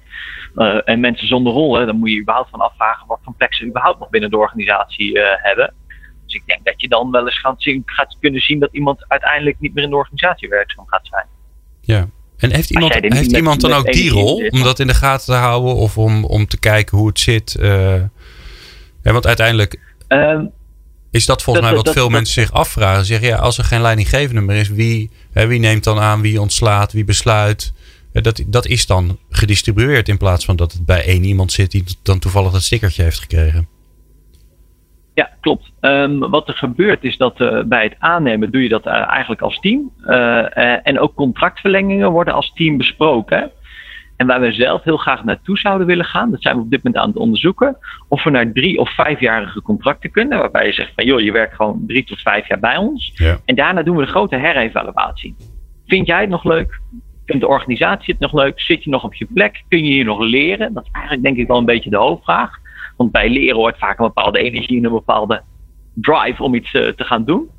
E: Uh, en mensen zonder rol, hè, dan moet je überhaupt van afvragen wat voor plek ze überhaupt nog binnen de organisatie uh, hebben. Dus ik denk dat je dan wel eens gaat, zien, gaat, kunnen zien dat iemand uiteindelijk niet meer in de organisatie werkzaam gaat zijn.
B: Ja, en heeft iemand, heeft iemand dan ook die rol om dat in de gaten te houden of om, om te kijken hoe het zit? Uh, ja, want uiteindelijk um, is dat volgens dat, mij wat dat, veel dat, mensen zich afvragen. Zeggen ja, als er geen leidinggevende meer is, wie, hè, wie neemt dan aan, wie ontslaat, wie besluit? Dat, dat is dan gedistribueerd in plaats van dat het bij één iemand zit die dan toevallig dat stickertje heeft gekregen.
E: Ja, klopt. Um, wat er gebeurt is dat uh, bij het aannemen doe je dat uh, eigenlijk als team. Uh, en ook contractverlengingen worden als team besproken. En waar we zelf heel graag naartoe zouden willen gaan, dat zijn we op dit moment aan het onderzoeken. Of we naar drie of vijfjarige contracten kunnen. Waarbij je zegt van joh, je werkt gewoon drie tot vijf jaar bij ons.
B: Ja.
E: En daarna doen we een grote herevaluatie. Vind jij het nog leuk? Vindt de organisatie het nog leuk? Zit je nog op je plek? Kun je hier nog leren? Dat is eigenlijk denk ik wel een beetje de hoofdvraag. Want bij leren hoort vaak een bepaalde energie en een bepaalde drive om iets uh, te gaan doen.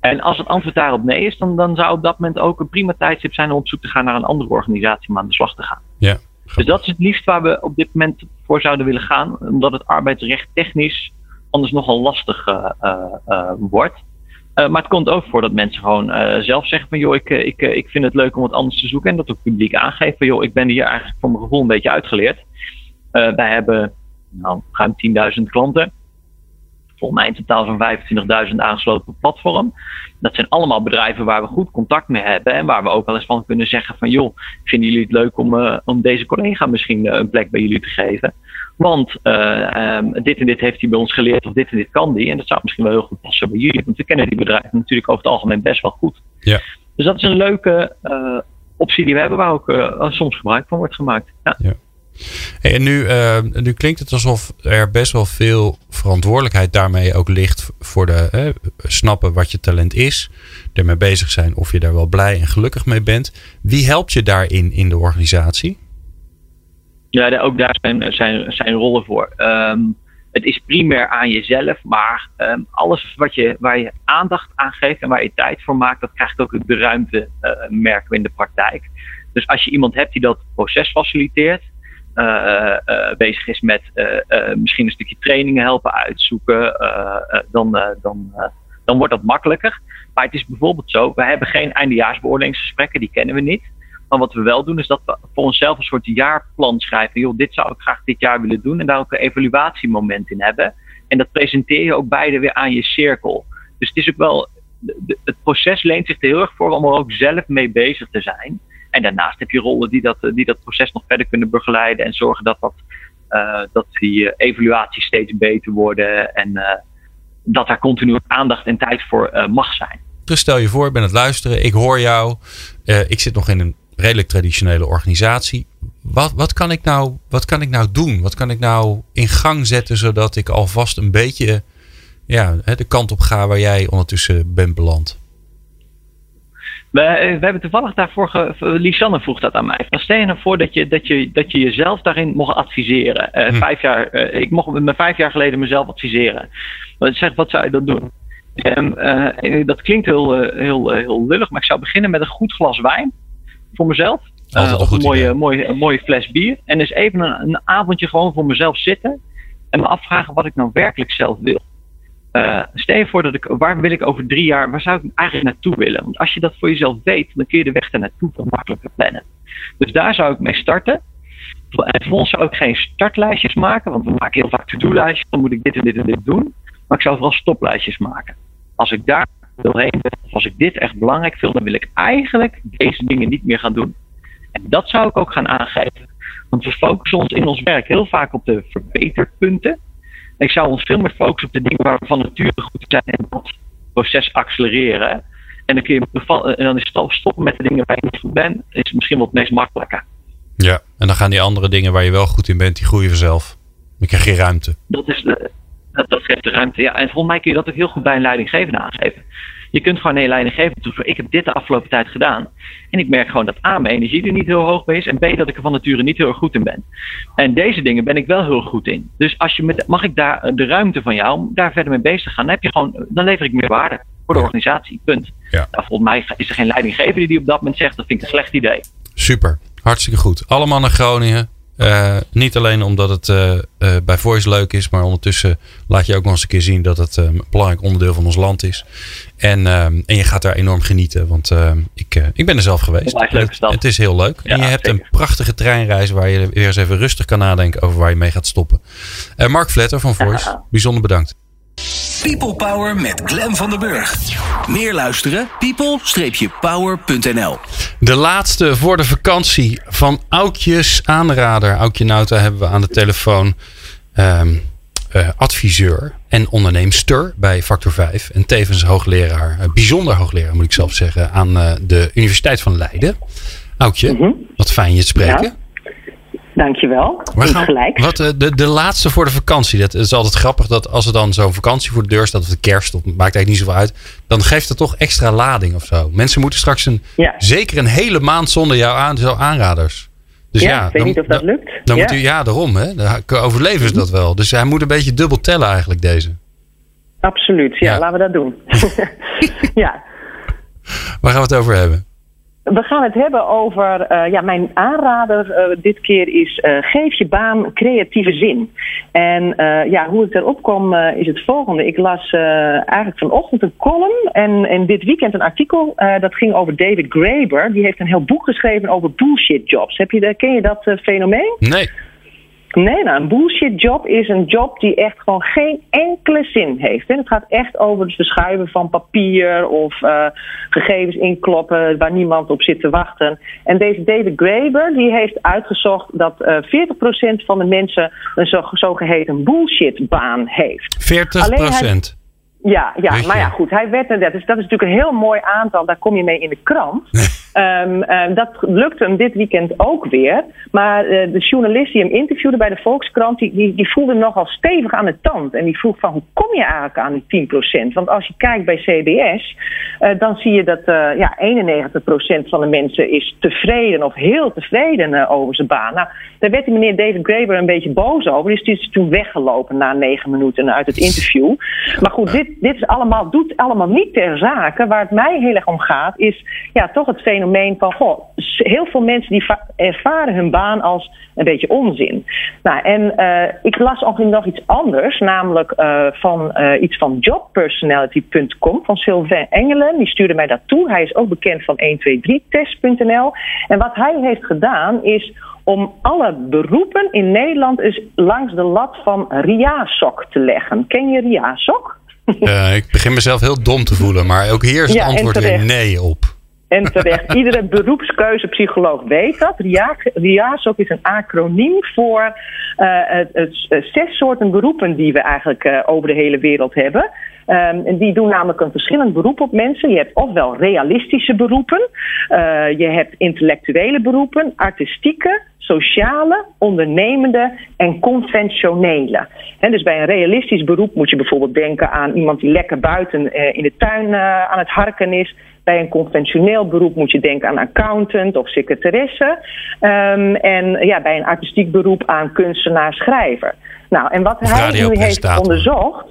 E: En als het antwoord daarop nee is, dan, dan zou op dat moment ook een prima tijdstip zijn om op zoek te gaan naar een andere organisatie om aan de slag te gaan.
B: Ja,
E: dus dat is het liefst waar we op dit moment voor zouden willen gaan, omdat het arbeidsrecht technisch anders nogal lastig uh, uh, wordt. maar het komt ook voor dat mensen gewoon zelf zeggen van joh, ik, ik, ik vind het leuk om wat anders te zoeken en dat ook publiek aangeven van joh, ik ben hier eigenlijk voor mijn gevoel een beetje uitgeleerd. wij hebben nou, ruim 10.000 klanten volgens mij in totaal zo'n 25.000 aangesloten platform. Dat zijn allemaal bedrijven waar we goed contact mee hebben en waar we ook wel eens van kunnen zeggen van joh, vinden jullie het leuk om, uh, om deze collega misschien uh, een plek bij jullie te geven? Want uh, um, dit en dit heeft hij bij ons geleerd of dit en dit kan die en dat zou misschien wel heel goed passen bij jullie, want we kennen die bedrijven natuurlijk over het algemeen best wel goed.
B: Ja.
E: Dus dat is een leuke optie die we hebben waar ook soms gebruik van wordt gemaakt. Ja.
B: ja. En nu, uh, nu klinkt het alsof er best wel veel verantwoordelijkheid daarmee ook ligt voor de snappen wat je talent is, ermee bezig zijn of je daar wel blij en gelukkig mee bent. Wie helpt je daarin in de organisatie?
E: Ja, ook daar zijn, zijn, rollen voor. Ehm, het is primair aan jezelf, maar um, alles wat je, waar je aandacht aan geeft en waar je tijd voor maakt, dat krijgt ook de ruimte, uh, merken we in de praktijk. Dus als je iemand hebt die dat proces faciliteert, bezig is met misschien een stukje trainingen helpen uitzoeken, dan, dan, dan wordt dat makkelijker. Maar het is bijvoorbeeld zo, we hebben geen eindejaarsbeoordelingsgesprekken, die kennen we niet. Maar wat we wel doen, is dat we voor onszelf een soort jaarplan schrijven. Joh, dit zou ik graag dit jaar willen doen. En daar ook een evaluatiemoment in hebben. En dat presenteer je ook beide weer aan je cirkel. Dus het is ook wel. Het proces leent zich er heel erg voor om er ook zelf mee bezig te zijn. En daarnaast heb je rollen die dat, die dat proces nog verder kunnen begeleiden. En zorgen dat, dat, uh, dat die evaluaties steeds beter worden. En dat daar continu aandacht en tijd voor mag zijn.
B: Dus stel je voor, ik ben het luisteren, ik hoor jou. ik zit nog in een redelijk traditionele organisatie. Wat, wat, kan ik nou, wat kan ik nou doen? Wat kan ik nou in gang zetten zodat ik alvast een beetje ja, de kant op ga waar jij ondertussen bent beland?
E: We, we hebben toevallig daarvoor. Ge, Lisanne vroeg dat aan mij. Stel je nou voor dat je, dat je, dat je jezelf daarin mocht adviseren. Uh, hm. vijf jaar, uh, ik mocht me vijf jaar geleden mezelf adviseren. Zeg, wat zou je dan doen? Um, uh, dat klinkt heel, heel, heel lullig, maar ik zou beginnen met een goed glas wijn voor mezelf. Of een mooie, mooie, mooie fles bier. En dus even een, een, avondje gewoon voor mezelf zitten. En me afvragen wat ik nou werkelijk zelf wil. Uh, stel je voor dat ik, waar wil ik over drie jaar, waar zou ik eigenlijk naartoe willen? Want als je dat voor jezelf weet, dan kun je de weg er naartoe veel makkelijker plannen. Dus daar zou ik mee starten. En vervolgens zou ik geen startlijstjes maken, want we maken heel vaak to-do-lijstjes. Dan moet ik dit en dit en dit doen. Maar ik zou vooral stoplijstjes maken. Als ik daar doorheen ben, of als ik dit echt belangrijk vind, dan wil ik eigenlijk deze dingen niet meer gaan doen. En dat zou ik ook gaan aangeven. Want we focussen ons in ons werk heel vaak op de verbeterpunten. Ik zou ons veel meer focussen op de dingen waar we van nature goed zijn en dat proces accelereren. En dan, kun je, en dan is stoppen met de dingen waar je niet goed bent, is misschien wel het meest makkelijke.
B: Ja, en dan gaan die andere dingen waar je wel goed in bent, die groeien vanzelf. Dan krijg je ruimte.
E: Dat, is de, dat, dat geeft de ruimte. Ja, en volgens mij kun je dat ook heel goed bij een leidinggevende aangeven. Je kunt gewoon een leidinggevende toevoegen. Ik heb dit de afgelopen tijd gedaan. En ik merk gewoon dat A, mijn energie er niet heel hoog bij is. En B, dat ik er van nature niet heel erg goed in ben. En deze dingen ben ik wel heel goed in. Dus als je met, mag ik daar de ruimte van jou om daar verder mee bezig te gaan, dan, heb je gewoon, dan lever ik meer waarde voor de organisatie. Punt. Ja. Nou, volgens mij is er geen leidinggevende die op dat moment zegt, dat vind ik een slecht idee.
B: Super. Hartstikke goed. Allemaal naar Groningen. Uh, niet alleen omdat het uh, uh, bij Voice leuk is, maar ondertussen laat je ook nog eens een keer zien dat het een belangrijk onderdeel van ons land is. En, en je gaat daar enorm genieten, want ik, ik ben er zelf geweest. Het, het, is heel leuk. Ja, en je hebt zeker. een prachtige treinreis waar je weer eens even rustig kan nadenken over waar je mee gaat stoppen. Mark Vletter van Voice, bijzonder bedankt.
A: People Power met Glen van der Burg. Meer luisteren? people-power.nl
B: De laatste voor de vakantie van Aukjes aanrader. Aukje Nauta hebben we aan de telefoon. Um, uh, adviseur en onderneemster bij Factor 5. En tevens hoogleraar, uh, bijzonder hoogleraar moet ik zelf zeggen, aan uh, de Universiteit van Leiden. Aukje, mm -hmm. wat fijn je te spreken. Ja.
F: Dankjewel.
B: Waar gaan, gelijk. Wat, de, de laatste voor de vakantie. Dat is altijd grappig dat als er dan zo'n vakantie voor de deur staat, of de kerst, of maakt eigenlijk niet zoveel uit, dan geeft het toch extra lading of zo. Mensen moeten straks een, ja. zeker een hele maand zonder jou aan, zo aanraders.
F: Dus ja, ja ik weet dan, niet of dat lukt.
B: Dan ja. moet u, ja, daarom. Hè. Dan overleven ze dat wel. Dus hij moet een beetje dubbel tellen eigenlijk, deze.
F: Absoluut. Ja, ja. laten we dat doen. ja.
B: Waar gaan we het over hebben?
F: We gaan het hebben over, uh, ja, mijn aanrader uh, dit keer is uh, geef je baan creatieve zin. En ja, hoe ik erop kom is het volgende. Ik las eigenlijk vanochtend een column en, en dit weekend een artikel dat ging over David Graeber. Die heeft een heel boek geschreven over bullshit jobs. Heb je, ken je dat fenomeen?
B: Nee.
F: Nee, nou, een bullshit job is een job die echt gewoon geen enkele zin heeft. En het gaat echt over het verschuiven van papier of uh, gegevens inkloppen waar niemand op zit te wachten. En deze David Graeber die heeft uitgezocht dat uh, eh, 40% van de mensen een zo, zogeheten bullshitbaan heeft.
B: 40%?
F: Ja, ja maar ja, goed. Hij werd er, dus dat is natuurlijk een heel mooi aantal. Daar kom je mee in de krant. Um, dat lukte hem dit weekend ook weer. Maar uh, de journalist die hem interviewde bij de Volkskrant, die, die, die, voelde nogal stevig aan de tand. En die vroeg van hoe kom je eigenlijk aan die 10%? Want als je kijkt bij CBS, uh, dan zie je dat uh, ja, 91% van de mensen is tevreden of heel tevreden over zijn baan. Nou, daar werd die meneer David Graeber een beetje boos over. Dus die is toen weggelopen na negen minuten uit het interview. Maar goed, dit, dit is allemaal, doet allemaal niet ter zake. Waar het mij heel erg om gaat, is ja, toch het fenomeen van... Goh, heel veel mensen die ervaren hun baan als een beetje onzin. Nou, en uh, ik las ook nog iets anders, namelijk uh, van uh, iets van jobpersonality.com van Sylvain Engelen. Die stuurde mij dat toe. Hij is ook bekend van 123test.nl. En wat hij heeft gedaan is om alle beroepen in Nederland eens langs de lat van RIASOC te leggen. Ken je RIASOC?
B: Uh, ik begin mezelf heel dom te voelen, maar ook hier is het ja, antwoord weer nee op.
F: En terecht, iedere beroepskeuzepsycholoog weet dat. RIASOC is een acroniem voor uh, het, het, zes soorten beroepen die we eigenlijk uh, over de hele wereld hebben. Um, en die doen namelijk een verschillend beroep op mensen. Je hebt ofwel realistische beroepen, uh, je hebt intellectuele beroepen, artistieke, sociale, ondernemende en conventionele. En dus bij een realistisch beroep moet je bijvoorbeeld denken aan iemand die lekker buiten in de tuin aan het harken is. Bij een conventioneel beroep moet je denken aan accountant of secretaresse. Um, en ja, bij een artistiek beroep aan kunstenaar, schrijver. Nou, en wat hij nu heeft onderzocht.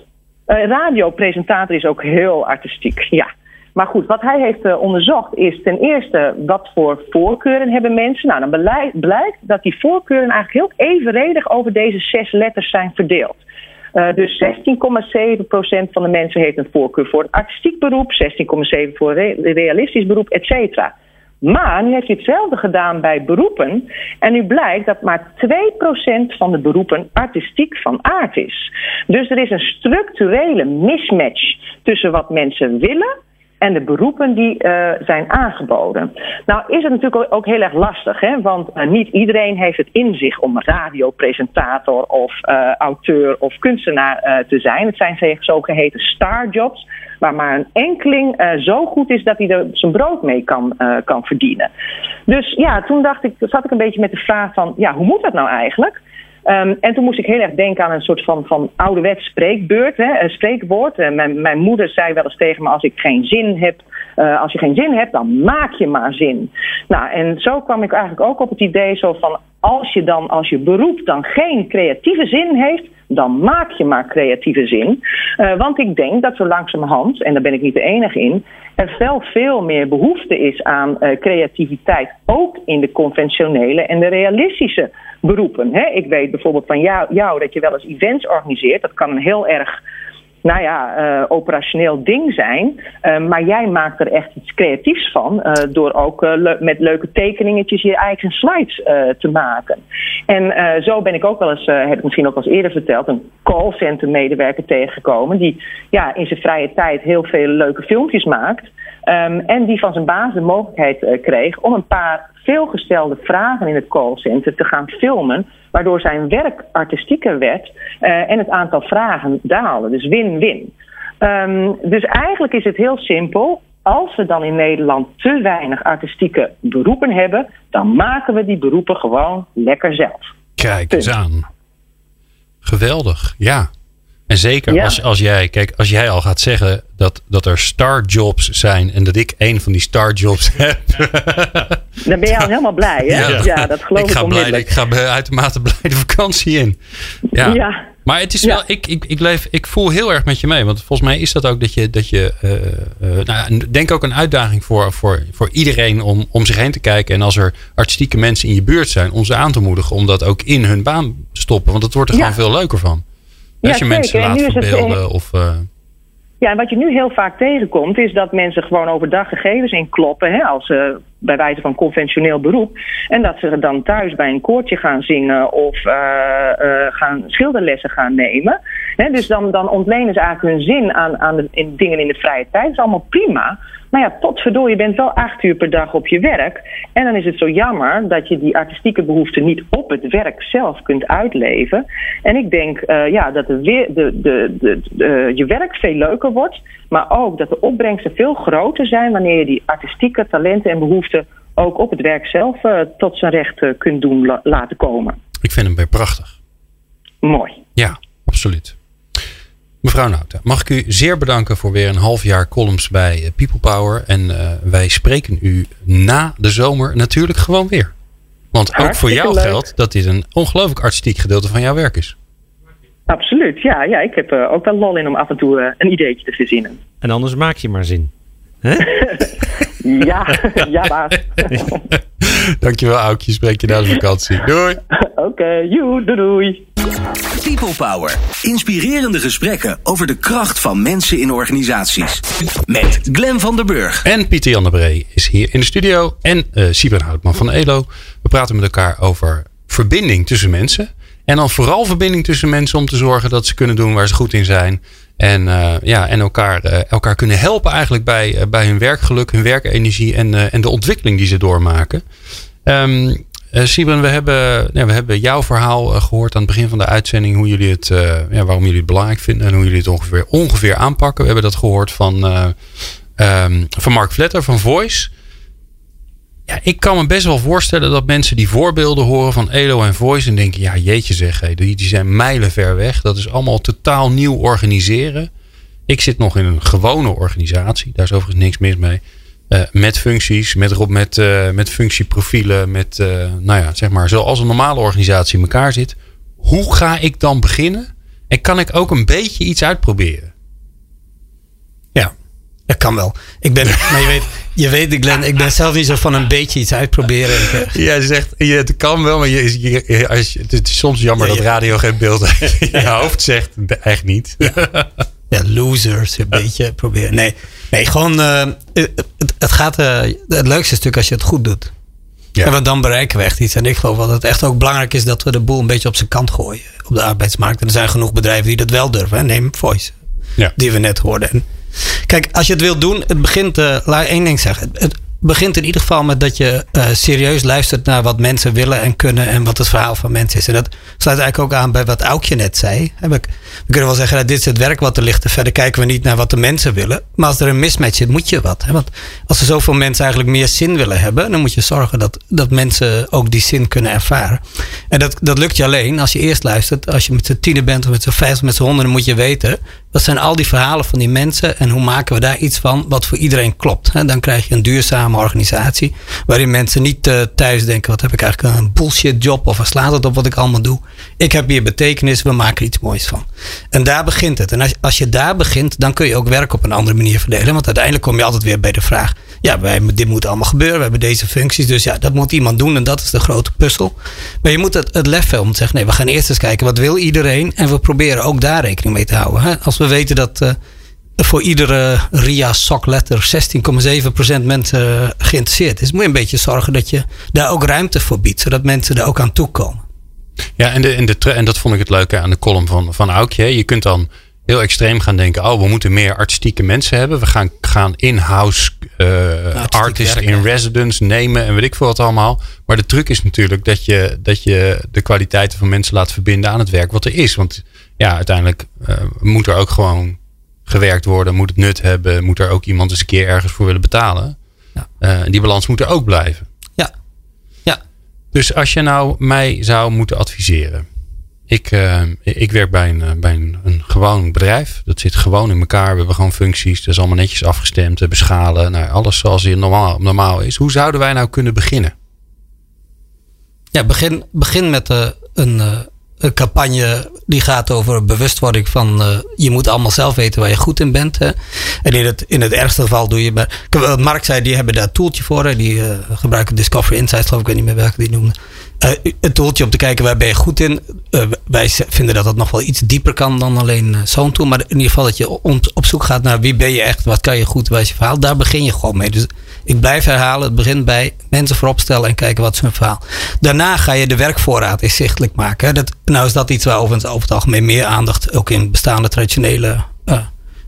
F: Uh, radiopresentator is ook heel artistiek, ja. Maar goed, wat hij heeft uh, onderzocht is ten eerste wat voor voorkeuren hebben mensen. Nou, dan blijkt dat die voorkeuren eigenlijk heel evenredig over deze zes letters zijn verdeeld. Uh, dus 16,7% van de mensen heeft een voorkeur voor een artistiek beroep, 16,7% voor een realistisch beroep, et cetera. Maar nu heeft hij hetzelfde gedaan bij beroepen. En nu blijkt dat maar 2% van de beroepen artistiek van aard is. Dus er is een structurele mismatch tussen wat mensen willen en de beroepen die uh, zijn aangeboden. Nou is het natuurlijk ook heel erg lastig, hè? want uh, niet iedereen heeft het in zich om radiopresentator of uh, auteur of kunstenaar te zijn. Het zijn zogeheten starjobs, waar maar een enkeling zo goed is dat hij er zijn brood mee kan, kan verdienen. Dus ja, toen dacht ik, zat ik een beetje met de vraag van, ja, hoe moet dat nou eigenlijk? Um, en toen moest ik heel erg denken aan een soort van, van ouderwets spreekbeurt, hè, spreekwoord. Uh, mijn, mijn, moeder zei wel eens tegen me: als ik geen zin heb, uh, als je geen zin hebt, dan maak je maar zin. Nou, en zo kwam ik eigenlijk ook op het idee zo van: als je dan, als je beroep dan geen creatieve zin heeft, dan maak je maar creatieve zin. Uh, want ik denk dat zo langzamerhand, en daar ben ik niet de enige in, er veel, veel meer behoefte is aan uh, creativiteit, ook in de conventionele en de realistische beroepen. Hè? Ik weet bijvoorbeeld van jou, jou dat je wel eens events organiseert. Dat kan een heel erg nou ja, uh, operationeel ding zijn. Uh, maar jij maakt er echt iets creatiefs van. Uh, door ook met leuke tekeningetjes je eigen slides te maken. En zo ben ik ook wel eens, heb ik misschien ook al eerder verteld, een callcenter medewerker tegengekomen. Die ja, in zijn vrije tijd heel veel leuke filmpjes maakt. Um, en die van zijn baas de mogelijkheid kreeg om een paar veelgestelde vragen in het callcenter te gaan filmen, waardoor zijn werk artistieker werd uh, en het aantal vragen daalde. Dus win-win. Um, dus eigenlijk is het heel simpel. Als we dan in Nederland te weinig artistieke beroepen hebben, dan maken we die beroepen gewoon lekker zelf.
B: Kijk eens aan. Geweldig, ja. En zeker als, als jij, kijk, als jij al gaat zeggen dat, dat er starjobs zijn en dat ik een van die starjobs heb.
F: Dan ben je al helemaal blij, hè? Ja, dat geloof ik,
B: ga blij, ik ga uitermate blij de vakantie in. Ja. ja. Maar het is wel, ik, ik, ik, leef, ik voel heel erg met je mee. Want volgens mij is dat ook dat je, dat je uh, uh, nou, denk ook een uitdaging voor, voor, voor iedereen om, om zich heen te kijken. En als er artistieke mensen in je buurt zijn, om ze aan te moedigen om dat ook in hun baan te stoppen. Want het wordt er gewoon veel leuker van. Als je mensen laat verbeelden of... Uh...
F: Ja, en wat je nu heel vaak tegenkomt, is dat mensen gewoon overdag gegevens inkloppen, hè, als ze bij wijze van conventioneel beroep. En dat ze dan thuis bij een koortje gaan zingen of uh, uh, gaan schilderlessen gaan nemen. dus dan, dan ontlenen ze eigenlijk hun zin aan, aan de, in dingen in de vrije tijd. Dat is allemaal prima. Maar ja, potverdorie, je bent wel acht uur per dag op je werk. En dan is het zo jammer dat je die artistieke behoeften niet op het werk zelf kunt uitleven. En ik denk uh, ja, dat de, de, de, de, je werk veel leuker wordt. Maar ook dat de opbrengsten veel groter zijn wanneer je die artistieke talenten en behoeften ook op het werk zelf uh, tot zijn recht uh, kunt doen la laten komen.
B: Ik vind hem weer prachtig.
F: Mooi.
B: Ja, absoluut. Mevrouw Nauta, mag ik u zeer bedanken voor weer een half jaar columns bij eh, People Power. En uh, wij spreken u na de zomer natuurlijk gewoon weer. Want ook
F: Hartstikke
B: voor jou
F: leuk.
B: geldt dat dit een ongelooflijk artistiek gedeelte van jouw werk is.
F: Absoluut, ja. ja ik heb uh, ook wel lol in om af en toe uh, een ideetje te verzinnen.
D: En anders maak je maar zin. Hè?
F: ja, ja baas.
B: Dankjewel Aukje, spreek je na de vakantie. Doei.
F: Oké, okay, doei doei.
A: People Power. Inspirerende gesprekken over de kracht van mensen in organisaties. Met Glen van der Burg.
B: En Pieter Jan de Bree is hier in de studio. En uh, Sibren Houtman van ELO. We praten met elkaar over verbinding tussen mensen. En dan vooral verbinding tussen mensen om te zorgen dat ze kunnen doen waar ze goed in zijn. En, uh, ja, en elkaar, uh, elkaar kunnen helpen eigenlijk bij, uh, bij hun werkgeluk, hun werkenergie en, en de ontwikkeling die ze doormaken. Um, we hebben, ja, we hebben jouw verhaal gehoord aan het begin van de uitzending. Hoe jullie het, ja, waarom jullie het belangrijk vinden en hoe jullie het ongeveer, ongeveer aanpakken. We hebben dat gehoord van, um, van Mark Vletter van Voice. Ja, ik kan me best wel voorstellen dat mensen die voorbeelden horen van Elo en Voice. En denken, ja jeetje zeg, die, zijn mijlen ver weg. Dat is allemaal totaal nieuw organiseren. Ik zit nog in een gewone organisatie. Daar is overigens niks mis mee. Uh, met functies, met, met, uh, met functieprofielen, met, uh, nou ja, zeg maar, zoals een normale organisatie in elkaar zit. Hoe ga ik dan beginnen? En kan ik ook een beetje iets uitproberen?
C: Dat kan wel. Ik ben, maar je weet, je weet Glenn, ik ben zelf niet zo van een beetje iets uitproberen.
B: Jij zegt, ja, het kan wel, maar je, je, als je, het is soms jammer ja, dat radio geen beeld heeft. Je hoofd zegt echt niet.
C: Ja. Ja, losers een beetje proberen. Nee, nee gewoon uh, het, het, gaat uh, het leukste stuk als je het goed doet. Ja. En want dan bereiken we echt iets. En ik geloof dat het echt ook belangrijk is dat we de boel een beetje op zijn kant gooien op de arbeidsmarkt. En er zijn genoeg bedrijven die dat wel durven. Neem Voice,
B: ja.
C: die we net hoorden. En kijk, als je het wilt doen, het begint, uh, laat één ding zeggen. Het, begint in ieder geval met dat je uh, serieus luistert naar wat mensen willen en kunnen en wat het verhaal van mensen is. En dat sluit eigenlijk ook aan bij wat Aukje net zei. We, kunnen wel zeggen, dat dit is het werk wat er ligt. Verder kijken we niet naar wat de mensen willen. Maar als er een mismatch zit, moet je wat. Want als er zoveel mensen eigenlijk meer zin willen hebben, dan moet je zorgen dat, dat mensen ook die zin kunnen ervaren. En dat, dat lukt je alleen als je eerst luistert. Als je met z'n tienen bent of met z'n vijftig, met z'n honderden, moet je weten. Wat zijn al die verhalen van die mensen en hoe maken we daar iets van wat voor iedereen klopt. Dan krijg je een duurzame organisatie waarin mensen niet uh, thuis denken, wat heb ik eigenlijk een bullshit job of waar slaat het op wat ik allemaal doe. Ik heb hier betekenis, we maken iets moois van. En daar begint het. En als je daar begint, dan kun je ook werk op een andere manier verdelen. Want uiteindelijk kom je altijd weer bij de vraag, ja, wij, dit moet allemaal gebeuren, we hebben deze functies, dus ja, dat moet iemand doen en dat is de grote puzzel. Maar je moet het, het lef hebben om te zeggen, nee, we gaan eerst eens kijken, wat wil iedereen? En we proberen ook daar rekening mee te houden. Hè? Als we weten dat uh, voor iedere RIA SOC-letter 16,7% mensen geïnteresseerd is, moet je een beetje zorgen dat je daar ook ruimte voor biedt, zodat mensen er ook aan toekomen.
B: Ja, en, de, en, de, en dat vond ik het leuke aan de column van, van Aukje. Je kunt dan heel extreem gaan denken: oh, we moeten meer artistieke mensen hebben. We gaan, gaan in-house uh, artists in residence nemen en weet ik veel wat allemaal. Maar de truc is natuurlijk dat je, dat je de kwaliteiten van mensen laat verbinden aan het werk wat er is. Want ja, uiteindelijk uh, moet er ook gewoon gewerkt worden, moet het nut hebben, moet er ook iemand eens een keer ergens voor willen betalen. Ja. Uh, die balans moet er ook blijven.
C: Ja. ja.
B: Dus als je nou mij zou moeten adviseren. Ik, uh, ik werk bij, een, bij een, een, gewoon bedrijf. Dat zit gewoon in elkaar. We hebben gewoon functies. Dat is allemaal netjes afgestemd. We hebben. Nou, alles zoals het normaal, normaal is. Hoe zouden wij nou kunnen beginnen?
C: Ja, begin, begin met uh, een, een campagne die gaat over bewustwording van je moet allemaal zelf weten waar je goed in bent. Hè? En in het, in het ergste geval doe je. Wat Mark zei, die hebben daar een toeltje voor. Die gebruiken Discovery Insights, geloof ik, ik weet niet meer welke die noemde. Uh, een toeltje om te kijken waar ben je goed in. Uh, wij vinden dat dat nog wel iets dieper kan dan alleen uh, zo'n tool. Maar in ieder geval dat je op, zoek gaat naar wie ben je echt, wat kan je goed, bij je verhaal. Daar begin je gewoon mee. Dus ik blijf herhalen, het begint bij mensen voorop stellen en kijken wat is hun verhaal. Daarna ga je de werkvoorraad inzichtelijk maken. Dat, nou is dat iets waar over het algemeen meer aandacht ook in bestaande traditionele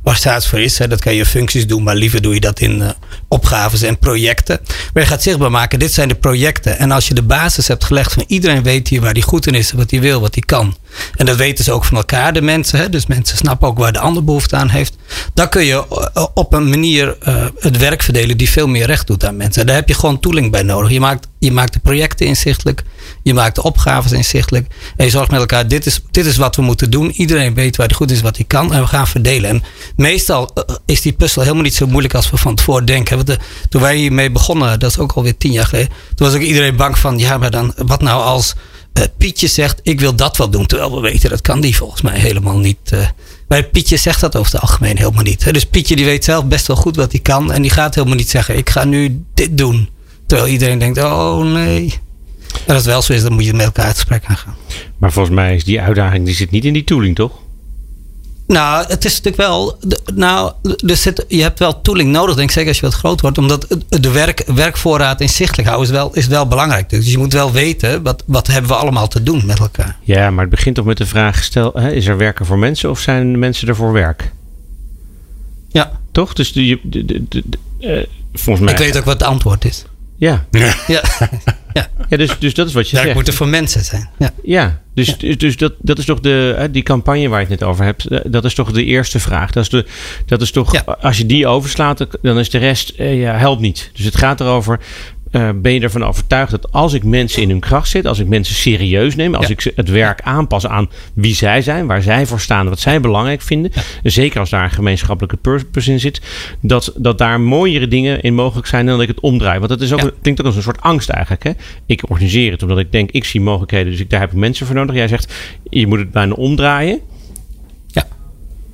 C: waar staat voor is. Hè. Dat kan je functies doen, maar liever doe je dat in uh, opgaves en projecten. Maar je gaat zichtbaar maken, dit zijn de projecten. En als je de basis hebt gelegd van iedereen weet hier waar hij goed in is, wat hij wil, wat hij kan. En dat weten ze ook van elkaar, de mensen. Hè. Dus mensen snappen ook waar de ander behoefte aan heeft. Dan kun je uh, op een manier uh, het werk verdelen die veel meer recht doet aan mensen. En daar heb je gewoon tooling bij nodig. Je maakt, je maakt de projecten inzichtelijk. Je maakt de opgaves inzichtelijk. En je zorgt met elkaar, dit is, dit is wat we moeten doen. Iedereen weet waar hij goed is, wat hij kan. En we gaan verdelen. En meestal uh, is die puzzel helemaal niet zo moeilijk als we van tevoren denken. Want de, toen wij hiermee begonnen, dat is ook alweer tien jaar geleden. Toen was ook iedereen bang van, ja, maar dan, wat nou als Pietje zegt, ik wil dat wel doen. Terwijl we weten, dat kan die volgens mij helemaal niet. Uh, maar Pietje zegt dat over het algemeen helemaal niet. Dus Pietje die weet zelf best wel goed wat hij kan. En die gaat helemaal niet zeggen, ik ga nu dit doen. Terwijl iedereen denkt, oh nee. En als het wel zo is, dan moet je met elkaar het gesprek aangaan.
D: Maar volgens mij is die uitdaging, die zit niet in die tooling, toch?
C: Nou, het is natuurlijk wel. Nou, er zit, je hebt wel tooling nodig, denk ik, zeker als je wat groot wordt. Omdat de werk, werkvoorraad inzichtelijk houden is wel, is wel belangrijk. Dus je moet wel weten, wat, wat hebben we allemaal te doen met elkaar.
D: Ja, maar het begint toch met de vraag: stel, hè, is er werken voor mensen of zijn mensen er voor werk?
C: Ja.
D: Toch? Dus de, de, de, de uh, volgens mij.
C: Ik weet ook wat het antwoord is.
D: Ja.
C: Ja. ja.
D: ja dus, dus dat is wat je zegt.
C: moet er voor mensen zijn. Ja,
D: ja dus,
C: Ja.
D: dus, dus dat, dat is toch de, die campagne waar je het net over hebt. eh, Dat is toch de eerste vraag. Dat is, de, dat is toch,
C: Ja.
D: als je die overslaat, dan is de rest, eh, ja, helpt niet. Dus het gaat erover, eh, ben je ervan overtuigd dat als ik mensen in hun kracht zet, als ik mensen serieus neem, als
C: Ja.
D: ik ze het werk aanpas aan wie zij zijn, waar zij voor staan, wat zij belangrijk vinden, zeker als daar een gemeenschappelijke purpose in zit, dat, dat daar mooiere dingen in mogelijk zijn dan dat ik het omdraai. Want dat is ook,
C: Ja.
D: klinkt ook als een soort angst eigenlijk. Hè? Ik organiseer het omdat ik denk, ik zie mogelijkheden, dus ik, daar heb ik mensen voor nodig. Jij zegt, je moet het bijna omdraaien.
C: Ja.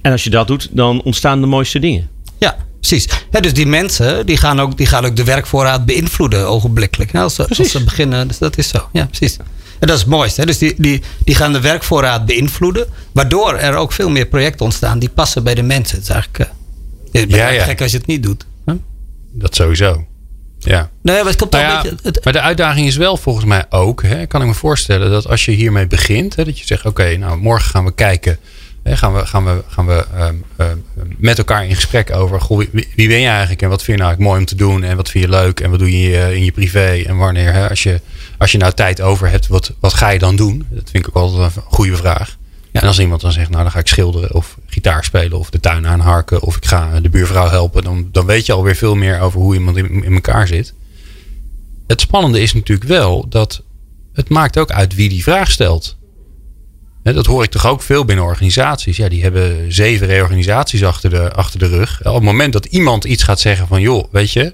D: En als je dat doet, dan ontstaan de mooiste dingen.
C: Ja, precies. Ja, dus die mensen die gaan, ook, die gaan ook de werkvoorraad beïnvloeden ogenblikkelijk. als, ze, als
D: Precies.
C: ze beginnen, dus dat is zo. Ja, precies. En dat is het mooiste. Hè? Dus die, die, die gaan de werkvoorraad beïnvloeden. Waardoor er ook veel meer projecten ontstaan die passen bij de mensen. Het is eigenlijk uh, het is
B: Ja, ja.
C: gek als je het niet doet.
B: Dat sowieso. Ja.
C: Nee, maar het komt
B: Nou ja,
C: een beetje... Het,
B: maar de uitdaging is wel volgens mij ook, hè, kan ik me voorstellen, dat als je hiermee begint, hè, dat je zegt: Oké, nou morgen gaan we kijken. Gaan we, gaan we, gaan we ehm, ehm, met elkaar in gesprek over wie ben je eigenlijk en wat vind je nou eigenlijk mooi om te doen en wat vind je leuk en wat doe je in je privé en wanneer. Hè, als, je, als je nou tijd over hebt, wat, wat ga je dan doen? Dat vind ik ook altijd een goede vraag.
C: Ja.
B: En als iemand dan zegt, nou dan ga ik schilderen of gitaar spelen of de tuin aanharken of ik ga de buurvrouw helpen, dan, dan weet je alweer veel meer over hoe iemand in, in elkaar zit. Het spannende is natuurlijk wel dat het maakt ook uit wie die vraag stelt. Hè, dat hoor ik toch ook veel binnen organisaties. Ja, die hebben zeven reorganisaties achter de, achter de rug. Op het moment dat iemand iets gaat zeggen van... joh, weet je,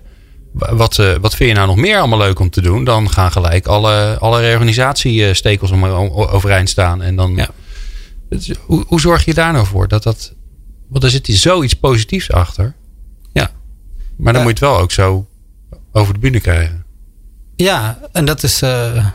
B: wa- wat, eh, wat vind je nou nog meer allemaal leuk om te doen? Dan gaan gelijk alle, alle reorganisatiestekels om, o- overeind staan. En dan,
C: Ja.
B: Het hoe, hoe zorg je daar nou voor? Dat dat, want er zit zoiets positiefs achter.
C: ja.
B: Maar dan
C: Ja.
B: moet je het wel ook zo over de bühne krijgen.
C: Ja, en dat is. eh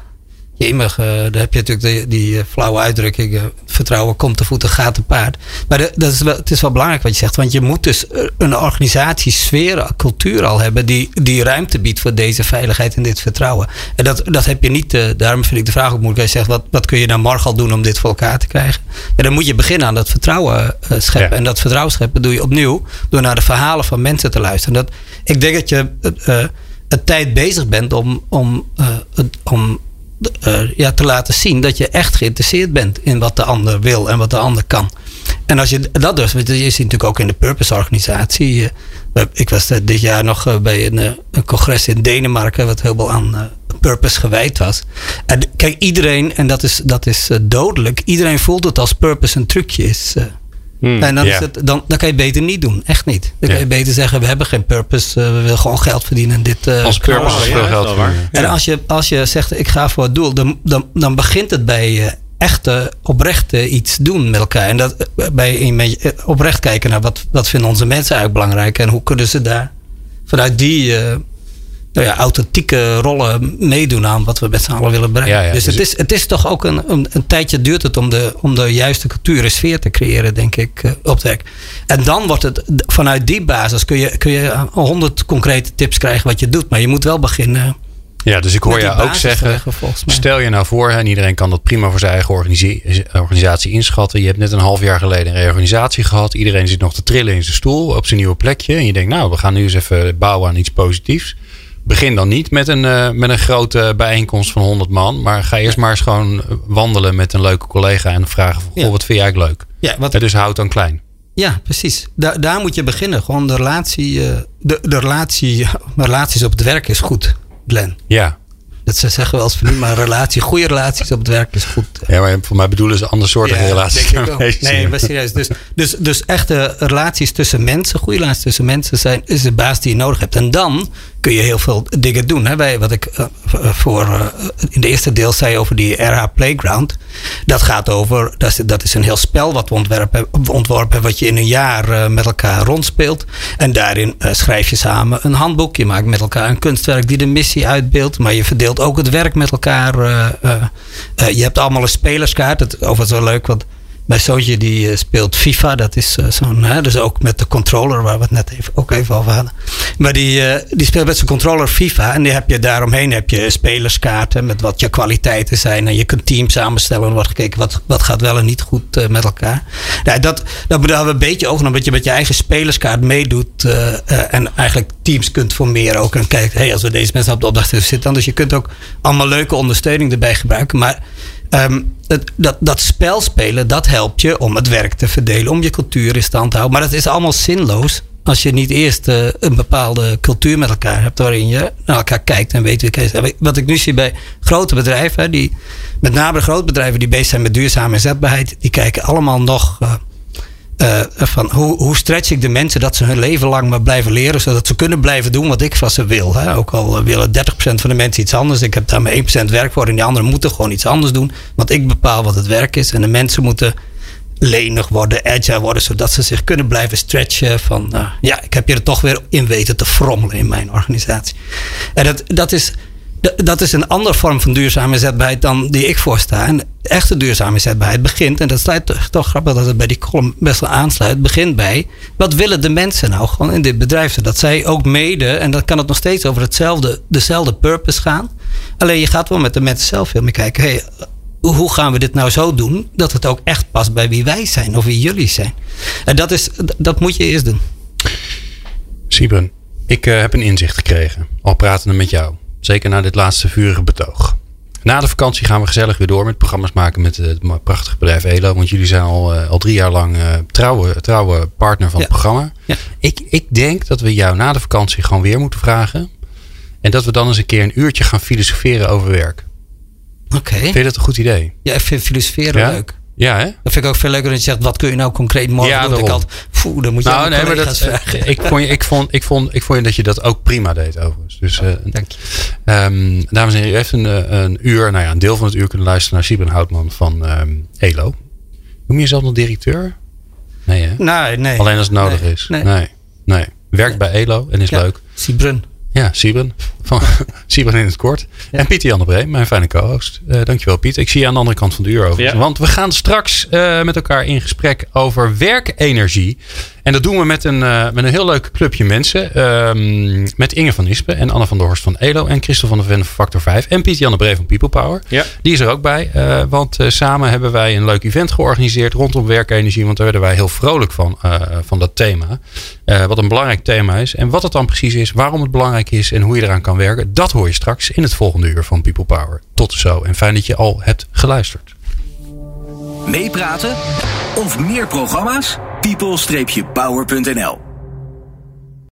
C: jemig, eh, daar heb je natuurlijk die, die eh, flauwe uitdrukking. eh, vertrouwen komt te voeten, gaat te paard. Maar de- dat is wel, het is wel belangrijk wat je zegt. Want je moet dus een organisatiesfeer, cultuur al hebben. Die, die ruimte biedt voor deze veiligheid en dit vertrouwen. En dat, dat heb je niet. daarom vind ik de vraag ook moeilijk. Als je zegt, wat, wat kun je nou morgen al doen om dit voor elkaar te krijgen? Ja, dan moet je beginnen aan dat vertrouwen scheppen.
B: Ja.
C: En dat vertrouwen scheppen doe je opnieuw door naar de verhalen van mensen te luisteren. Dat, ik denk dat je een tijd bezig bent om, om, het- om ja, te laten zien dat je echt geïnteresseerd bent in wat de ander wil en wat de ander kan. En als je dat dus, je ziet natuurlijk ook in de Purpose organisatie. eh, we- ik was eh, dit jaar nog eh, bij een, eh, congres in Denemarken, wat helemaal aan eh, Purpose gewijd was. En kijk, iedereen, en dat is, dat is eh, dodelijk, iedereen voelt het als Purpose een trucje is.
D: Hmm.
C: En dan, is het, dan, dan kan je het beter niet doen. Echt niet. Dan kan je beter zeggen, we hebben geen purpose. eh, we willen gewoon geld verdienen. En dit, eh,
B: Als purpose
D: ja,
B: veel geld verdienen.
C: en als je, als je zegt, ik ga voor het doel, dan, dan, dan begint het bij eh, echte, oprechte iets doen met elkaar. En dat bij een beetje oprecht kijken naar wat, wat vinden onze mensen eigenlijk belangrijk en hoe kunnen ze daar vanuit die, nou ja, authentieke rollen meedoen aan wat we met z'n allen willen bereiken.
B: Ja, ja,
C: dus
B: dus
C: het, is, het is toch ook een, een, een tijdje duurt het om de, om de juiste cultuur en sfeer te creëren, denk ik, eh, op de En dan wordt het, vanuit die basis kun je, kun je honderd concrete tips krijgen wat je doet. Maar je moet wel beginnen
B: Ja, dus ik hoor jou ook zeggen.
C: leggen.
B: Stel je nou voor, en iedereen kan dat prima voor zijn eigen organisatie, organisatie inschatten. Je hebt net een half jaar geleden een reorganisatie gehad. Iedereen zit nog te trillen in zijn stoel op zijn nieuwe plekje. En je denkt, nou, we gaan nu eens even bouwen aan iets positiefs. Begin dan niet met een, eh, met een grote bijeenkomst van 100 man. Maar ga eerst maar eens gewoon wandelen met een leuke collega en vragen: van,
C: Ja.
B: wat vind jij eigenlijk leuk?
C: Ja, wat,
B: dus houd dan klein.
C: Ja, precies. Daar, daar moet je beginnen. Gewoon de relatie, eh, de, de relatie, relaties op het werk is goed, Glenn.
B: Ja.
C: Dat ze zeggen wel eens van niet, maar relatie, goede relaties op het werk is goed.
B: ja, maar voor mij bedoelen ze andere soorten
C: Ja,
B: relaties.
C: Nee, maar serieus. Dus, dus, dus echte relaties tussen mensen, goede relaties tussen mensen zijn, is de baas die je nodig hebt. En dan kun je heel veel dingen doen. Hè. Wij, wat ik eh, voor, eh, in de eerste deel zei over die RH Playground. Dat gaat over, dat is, dat is een heel spel wat we ontwerpen, ontworpen wat je in een jaar eh, met elkaar rondspeelt. En daarin eh, schrijf je samen een handboek. Je maakt met elkaar een kunstwerk die de missie uitbeeldt. Maar je verdeelt ook het werk met elkaar. eh, je hebt allemaal een spelerskaart. Het, overigens wel leuk, want mijn zoontje die eh, speelt FIFA. Dat is eh, zo'n, dus ook met de controller waar we het net even, ook even over hadden. Maar die, eh, die speelt met zijn controller FIFA. En die heb je daaromheen heb je spelerskaarten met wat je kwaliteiten zijn. En je kunt teams samenstellen en wordt gekeken wat, wat gaat wel en niet goed met elkaar. Nou, dat, dat moeten we een beetje over, omdat je met je eigen spelerskaart meedoet. en eigenlijk teams kunt formeren ook. En kijkt, hey, als we deze mensen op de opdracht zitten dan. Dus je kunt ook allemaal leuke ondersteuning erbij gebruiken. Maar Ehm, dat, dat spel spelen, dat helpt je om het werk te verdelen, om je cultuur in stand te houden. Maar dat is allemaal zinloos als je niet eerst eh, een bepaalde cultuur met elkaar hebt waarin je naar elkaar kijkt en weet wie. Wat ik nu zie bij grote bedrijven, die, met name grote bedrijven die bezig zijn met duurzame inzetbaarheid, die kijken allemaal nog eh, eh, van hoe, hoe stretch ik de mensen dat ze hun leven lang maar blijven leren, zodat ze kunnen blijven doen wat ik van ze wil. Hè? Ook al willen 30% van de mensen iets anders. Ik heb daar maar 1% werk voor en die anderen moeten gewoon iets anders doen. Want ik bepaal wat het werk is en de mensen moeten lenig worden, agile worden, zodat ze zich kunnen blijven stretchen van nou, ja, ik heb je er toch weer in weten te frommelen in mijn organisatie. En dat, dat is dat is een andere vorm van duurzame inzetbaarheid dan die ik voorsta. En echte duurzame inzetbaarheid begint, en dat sluit toch, grappig dat het bij die column best wel aansluit, begint bij wat willen de mensen nou gewoon in dit bedrijf, zodat zij ook mede, en dan kan het nog steeds over hetzelfde, dezelfde purpose gaan. Alleen je gaat wel met de mensen zelf veel meer kijken, hey, hoe gaan we dit nou zo doen dat het ook echt past bij wie wij zijn of wie jullie zijn. En dat, is, dat moet je eerst doen.
B: Siebren, ik eh, heb een inzicht gekregen. Al pratende met jou. Zeker na dit laatste vurige betoog. Na de vakantie gaan we gezellig weer door met programma's maken met het prachtige bedrijf Elo. Want jullie zijn al, eh, al drie jaar lang eh, trouwe, trouwe partner van het programma.
C: Ja.
B: Ik, ik denk dat we jou na de vakantie gewoon weer moeten vragen. En dat we dan eens een keer een uurtje gaan filosoferen over werk.
C: Oké.
B: Vind je dat een goed idee?
C: Ja, ik vind filosoferen
B: Ja?
C: leuk.
B: Ja, hè?
C: Dat vind ik ook veel leuker dan je zegt, wat kun je nou concreet morgen
B: Ja,
C: doen? Dat ik poeh, dan moet je
B: Nou, nee, maar dat,
C: vragen.
B: ik, vond, je- ik, vond, ik, vond, ik vond dat je dat ook prima deed overigens. Dus, eh,
C: Dank je.
B: Ehm, dames en heren, u heeft een, eh, een uur, nou ja, een deel van het uur kunnen luisteren naar Sieben Houtman van ehm, ELO. Noem je jezelf nog directeur? Nee, hè?
C: Nee, nee.
B: Alleen als het nodig
C: Nee,
B: is.
C: Nee.
B: Nee. nee. Werkt bij ELO en is
C: Ja.
B: leuk.
C: Siebren.
B: Ja, Sieben. Van Sieben in het kort. En Pieter Jan de Bree, mijn fijne co-host. Eh, dankjewel Piet. Ik zie je aan de andere kant van de uur.
D: Ja.
B: Want we gaan straks eh, met elkaar in gesprek over werkenergie. En dat doen we met een, eh, met een heel leuk clubje mensen. Ehm, met Inge van Ispen en Anne van der Horst van ELO. En Christel van der Ven van Factor 5. En Pieter Jan de Bree van People Power.
D: Ja.
B: Die is er ook bij. eh, want eh, samen hebben wij een leuk event georganiseerd rondom werkenergie. Want daar werden wij heel vrolijk van, eh, van dat thema. Eh, wat een belangrijk thema is. En wat het dan precies is, waarom het belangrijk is en hoe je eraan kan werken. Dat hoor je straks in het volgende uur van People Power. Tot zo. En fijn dat je al hebt geluisterd.
A: Meepraten of meer programma's? people-power.nl